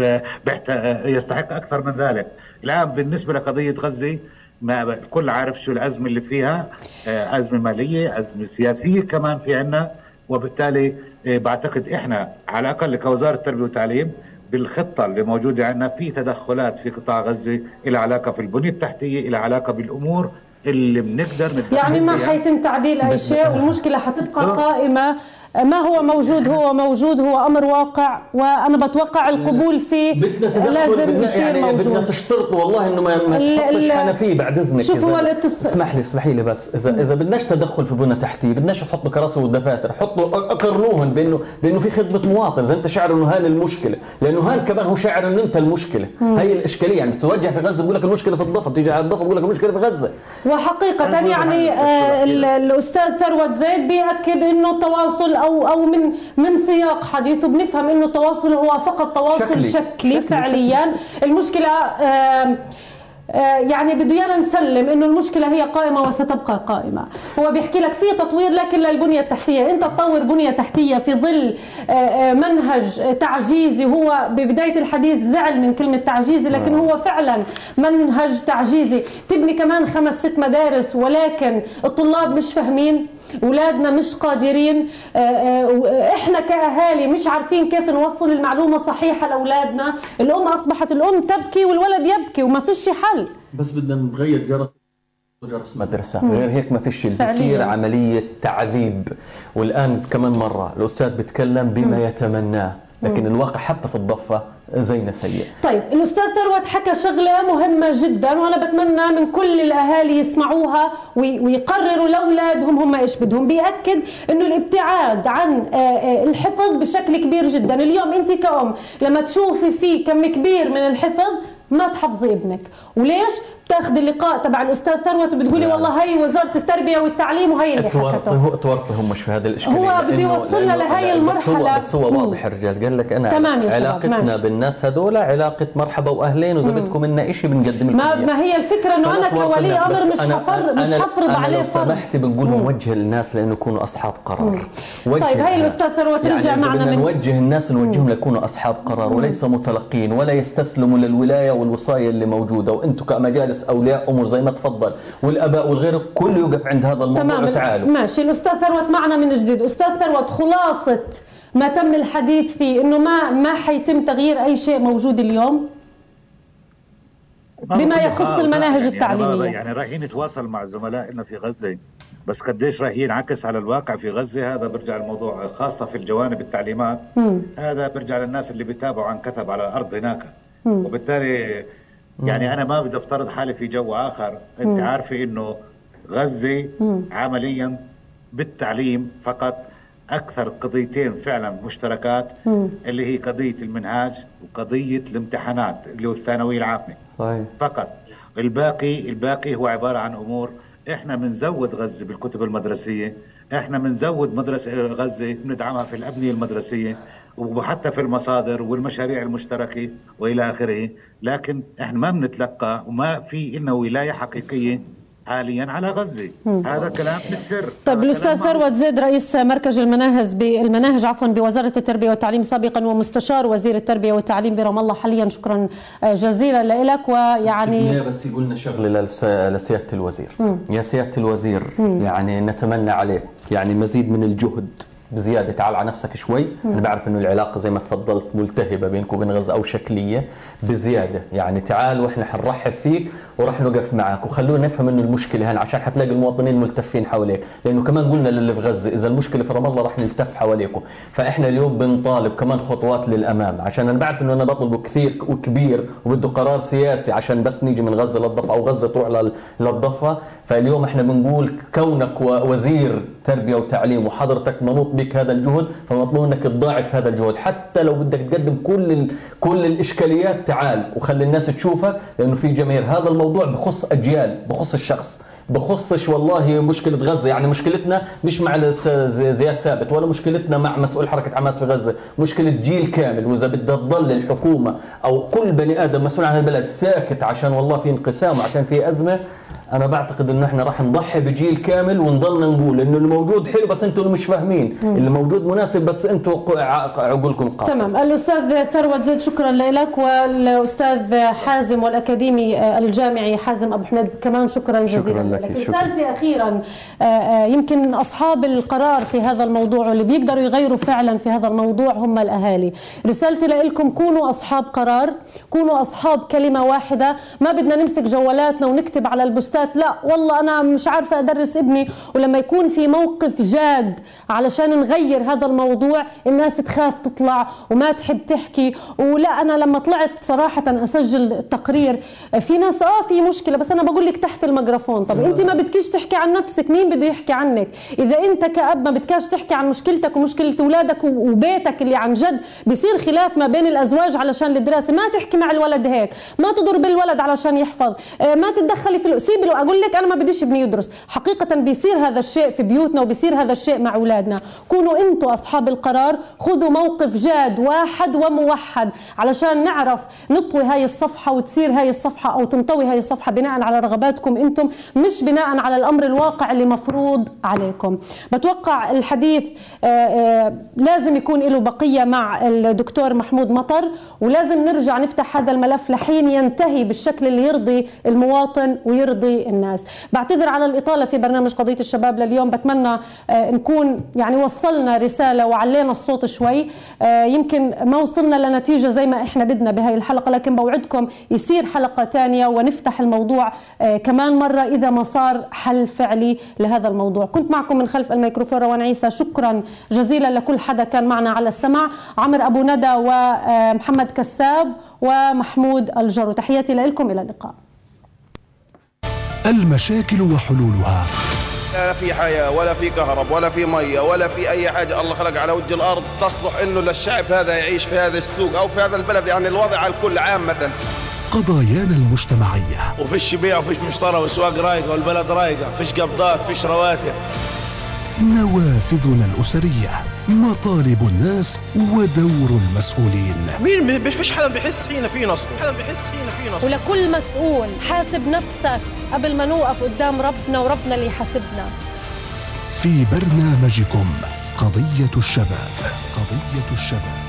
بيحت- يستحق أكثر من ذلك. الآن بالنسبة لقضية غزة ما الكل عارف شو الأزمة اللي فيها. آه، أزمة مالية أزمة سياسية كمان في عنا. وبالتالي آه، بعتقد إحنا على الأقل كوزارة التربية والتعليم بالخطة اللي موجودة عندنا في تدخلات في قطاع غزة إلى علاقة في البنية التحتية إلى علاقة بالأمور اللي بنقدر يعني ما. حيتم تعديل أي شيء والمشكلة حتبقى قائمة ما هو موجود هو موجود هو أمر واقع وأنا بتوقع القبول فيه لازم بدنا- يصير يعني بدنا موجود. تشترط والله إنه ما, ما تحطش حنفيه بعد إذنك شوف هو الاتص- اسمح لي اسمحي لي بس. اذا إذا بدناش تدخل في بنى تحتيه بدناش تحطوا كراسي ودفاتر حطوا اقرنوهم بانه بإنه في خدمة مواطن إذا أنت شاعر إنه هان المشكلة. لأنه هان كمان هو شاعر إنه أنت المشكلة. هي الإشكالية يعني بتوجه في غزة بقول لك المشكلة في الضفة بتيجي على الضفة بقول لك المشكلة في غزة. وحقيقة أنا يعني آه ال- الأستاذ ثروت زيد بيأكد إنه التواصل أو أو من من سياق حديثه بنفهم إنه التواصل هو فقط تواصل شكلي. شكلي, شكلي، فعليا. المشكلة آه آه، يعني بده إيانا نسلم إنه المشكلة هي قائمة وستبقى قائمة. هو بيحكي لك في تطوير لكن للبنيه التحتية. أنت تطور بنية تحتية في ظل آه، آه، منهج تعجيزي. هو ببداية الحديث زعل من كلمة تعجيزي لكن هو فعلا منهج تعجيزي. تبني كمان خمس ست مدارس ولكن الطلاب مش فاهمين. اولادنا مش قادرين آه، آه، إحنا كأهالي مش عارفين كيف نوصل المعلومة صحيحة لأولادنا الأم أصبحت الأم تبكي والولد يبكي وما فيش حل بس بدنا نغير جرس جرس مدرسة مم. غير هيك ما فيش. بيصير عملية تعذيب والآن كمان مرة الأستاذ بيتكلم بما مم. يتمناه لكن مم. الواقع حتى في الضفة زينا سيء. طيب الأستاذ ثروت حكى شغلة مهمة جدا وأنا بتمنى من كل الأهالي يسمعوها وي- ويقرروا لأولادهم هم إيش بدهم. بيأكد إنه الابتعاد عن آه، آه، الحفظ بشكل كبير جدا. اليوم أنت كأم لما تشوفي في كم كبير من الحفظ ما تحفظي ابنك. وليش؟ تاخذ اللقاء تبع الأستاذ ثروت وبتقولي والله هي وزارة التربية والتعليم وهي اللي حكته. تورطه هم مش في هذه الإشكالية هو بده يوصلنا لهي المرحلة. بس هو, بس هو واضح الرجال قال لك أنا تمام يا علاقتنا ماشي. بالناس هذول علاقة مرحبا وأهلين واذا بدكم منا شيء بنقدم لكم ما. ما هي الفكرة إنه أنا كولي أمر مش حفر مش حفرض عليه لو سمحتي بنقول نوجه الناس لأنه يكونوا أصحاب قرار. طيب هي الأستاذ ثروت يعني رجع إذا معنا من نوجه الناس نوجههم ليكونوا أصحاب قرار وليس متلقين ولا يستسلموا للولاية والوصاية اللي موجودة. وأنتم كمجالس أولياء أمور زي ما تفضل والآباء والغير كله يوقف عند هذا الموضوع تمام. وتعالوا. ماشي. الأستاذ ثروت معنا من جديد. أستاذ ثروت خلاصة ما تم الحديث فيه إنه ما ما حيتم تغيير أي شيء موجود اليوم؟ بما يخص المناهج يعني التعليمية. يعني رايحين نتواصل مع زملائنا في غزة. بس قديش راح ينعكس على الواقع في غزة؟ هذا برجع الموضوع خاصة في الجوانب التعليمات. مم. هذا برجع للناس اللي بيتابعوا عن كتب على الأرض هناك. مم. وبالتالي يعني أنا ما بدي أفترض حالي في جو آخر أنت. عارفة إنه غزة مم. عمليا بالتعليم فقط أكثر قضيتين فعلا مشتركات مم. اللي هي قضية المنهاج وقضية الامتحانات اللي هو الثانوية العامة صحيح فقط الباقي الباقي هو عبارة عن أمور إحنا بنزود غزة بالكتب المدرسية إحنا بنزود مدرسة غزة بندعمها في الأبنية المدرسية وحتى في المصادر والمشاريع المشتركة وإلى آخره. لكن إحنا ما بنتلقى وما في إلنا ولاية حقيقية حاليا على غزة. مم. هذا كلام بالسر. طيب الأستاذ ثروت زيد رئيس مركز المناهج بالمناهج عفوا بوزارة التربية والتعليم سابقا ومستشار وزير التربية والتعليم برام الله حاليا شكرا جزيلا لك. ويعني بس يقولنا شغله لس- لسيادة الوزير. مم. يا سيادة الوزير مم. يعني نتمنى عليك يعني مزيد من الجهد. بزيادة تعال على نفسك شوي. أنا بعرف إنه العلاقة زي ما تفضلت ملتهبة بينك وبين غزة أو شكلية بزيادة. يعني تعال وإحنا حنرحب فيك وراح نوقف معك. وخلونا نفهم إنه المشكلة هنا عشان حتلاقي المواطنين ملتفين حواليك. لأنه كمان قلنا للي في غزه إذا المشكلة في رام الله راح نلتف حواليكم. فإحنا اليوم بنطالب كمان خطوات للأمام. عشان أنا بعرف إنه أنا بطلبه كثير وكبير وبده قرار سياسي عشان بس نيجي من غزة للضفة أو غزة تروح لل- للضفة. فاليوم إحنا بنقول كونك وزير تربية وتعليم وحضرتك منوط بك هذا الجهد فمطلوب إنك تضاعف هذا الجهد. حتى لو بدك تقدم كل. كل الإشكاليات تعال وخلي الناس تشوفك لأنه في جماهير هذا الموضوع بخص أجيال بخص الشخص بخصش والله مشكلة غزة. يعني مشكلتنا مش مع زياد ثابت ولا مشكلتنا مع مسؤول حركة حماس في غزة. مشكلة جيل كامل. وإذا بدها تظل الحكومة أو كل بني آدم مسؤول عن البلد ساكت عشان والله في انقسام وعشان في أزمة أنا بعتقد إنه إحنا راح نضحي بجيل كامل ونضلنا نقول إنه الموجود حلو بس أنتم اللي مش فاهمين. مم. اللي موجود مناسب بس ع- عقولكم قاصرة تمام. الأستاذ ثروت زيد شكرا لك. والأستاذ حازم والأكاديمي الجامعي حازم أبو حميد كمان شكرا جزيلا شكراً لك، لك. رسالتي أخيرا آه، آه، يمكن أصحاب القرار في هذا الموضوع واللي بيقدروا يغيروا فعلا في هذا الموضوع هم الأهالي. رسالتي لكم كونوا أصحاب قرار كونوا أصحاب كلمة واحدة. ما بدنا نمسك جوالاتنا ونكتب على البوستات لا والله أنا مش عارفة أدرس ابني ولما يكون في موقف جاد علشان نغير هذا الموضوع الناس تخاف تطلع وما تحب تحكي. ولا أنا لما طلعت صراحة أسجل تقرير. في ناس آه في مشكلة بس أنا بقول لك تحت الميكروفون. طب أنت ما بدكيش تحكي عن نفسك مين بده يحكي عنك؟ إذا أنت كأب ما بدكاش تحكي عن مشكلتك ومشكلة اولادك وبيتك اللي عن جد بصير خلاف ما بين الأزواج علشان الدراسة. ما تحكي مع الولد هيك. ما تضرب الولد علشان يحفظ. آه، ما تتدخلي في ال- أقول لك أنا ما بديش ابني يدرس. حقيقة بيصير هذا الشيء في بيوتنا وبيصير هذا الشيء مع أولادنا. كونوا أنتم أصحاب القرار خذوا موقف جاد واحد وموحد علشان نعرف نطوي هاي الصفحة وتصير هاي الصفحة أو تنطوي هاي الصفحة بناء على رغباتكم أنتم مش بناء على الأمر الواقع اللي مفروض عليكم. بتوقع الحديث آه، آه، لازم يكون له بقية مع الدكتور محمود مطر ولازم نرجع نفتح هذا الملف لحين ينتهي بالشكل اللي يرضي المواطن ويرضي الناس. بعتذر على الإطالة في برنامج قضية الشباب لليوم. بتمنى آه، نكون يعني وصلنا رسالة وعلينا الصوت شوي. آه، يمكن ما وصلنا لنتيجة زي ما إحنا بدنا بهاي الحلقة لكن بوعدكم يصير حلقة ثانية ونفتح الموضوع آه، كمان مرة إذا ما صار حل فعلي لهذا الموضوع. كنت معكم من خلف الميكروفون روان عيسى. شكرا جزيلا لكل حدا كان معنا على السمع عمر أبو ندى ومحمد كساب ومحمود الجرو. تحياتي لكم. إلى اللقاء. المشاكل وحلولها. لا في حياة ولا في كهرب ولا في مية ولا في أي حاجة الله خلق على وجه الأرض تصلح إنه للشعب هذا يعيش في هذا السوق أو في هذا البلد. يعني الوضع على الكل عامة قضايانا المجتمعية. وفيش بيع وفيش مشترى واسواق رايقه والبلد رايقة فيش قبضات فيش رواتب. نوافذنا الأسرية مطالب الناس ودور المسؤولين. مين فيش حدا بيحس فينا في نصب حدا بيحس فينا في نصب. ولكل مسؤول حاسب نفسك قبل ما نوقف قدام ربنا وربنا اللي يحاسبنا. في برنامجكم قضية الشباب قضية الشباب.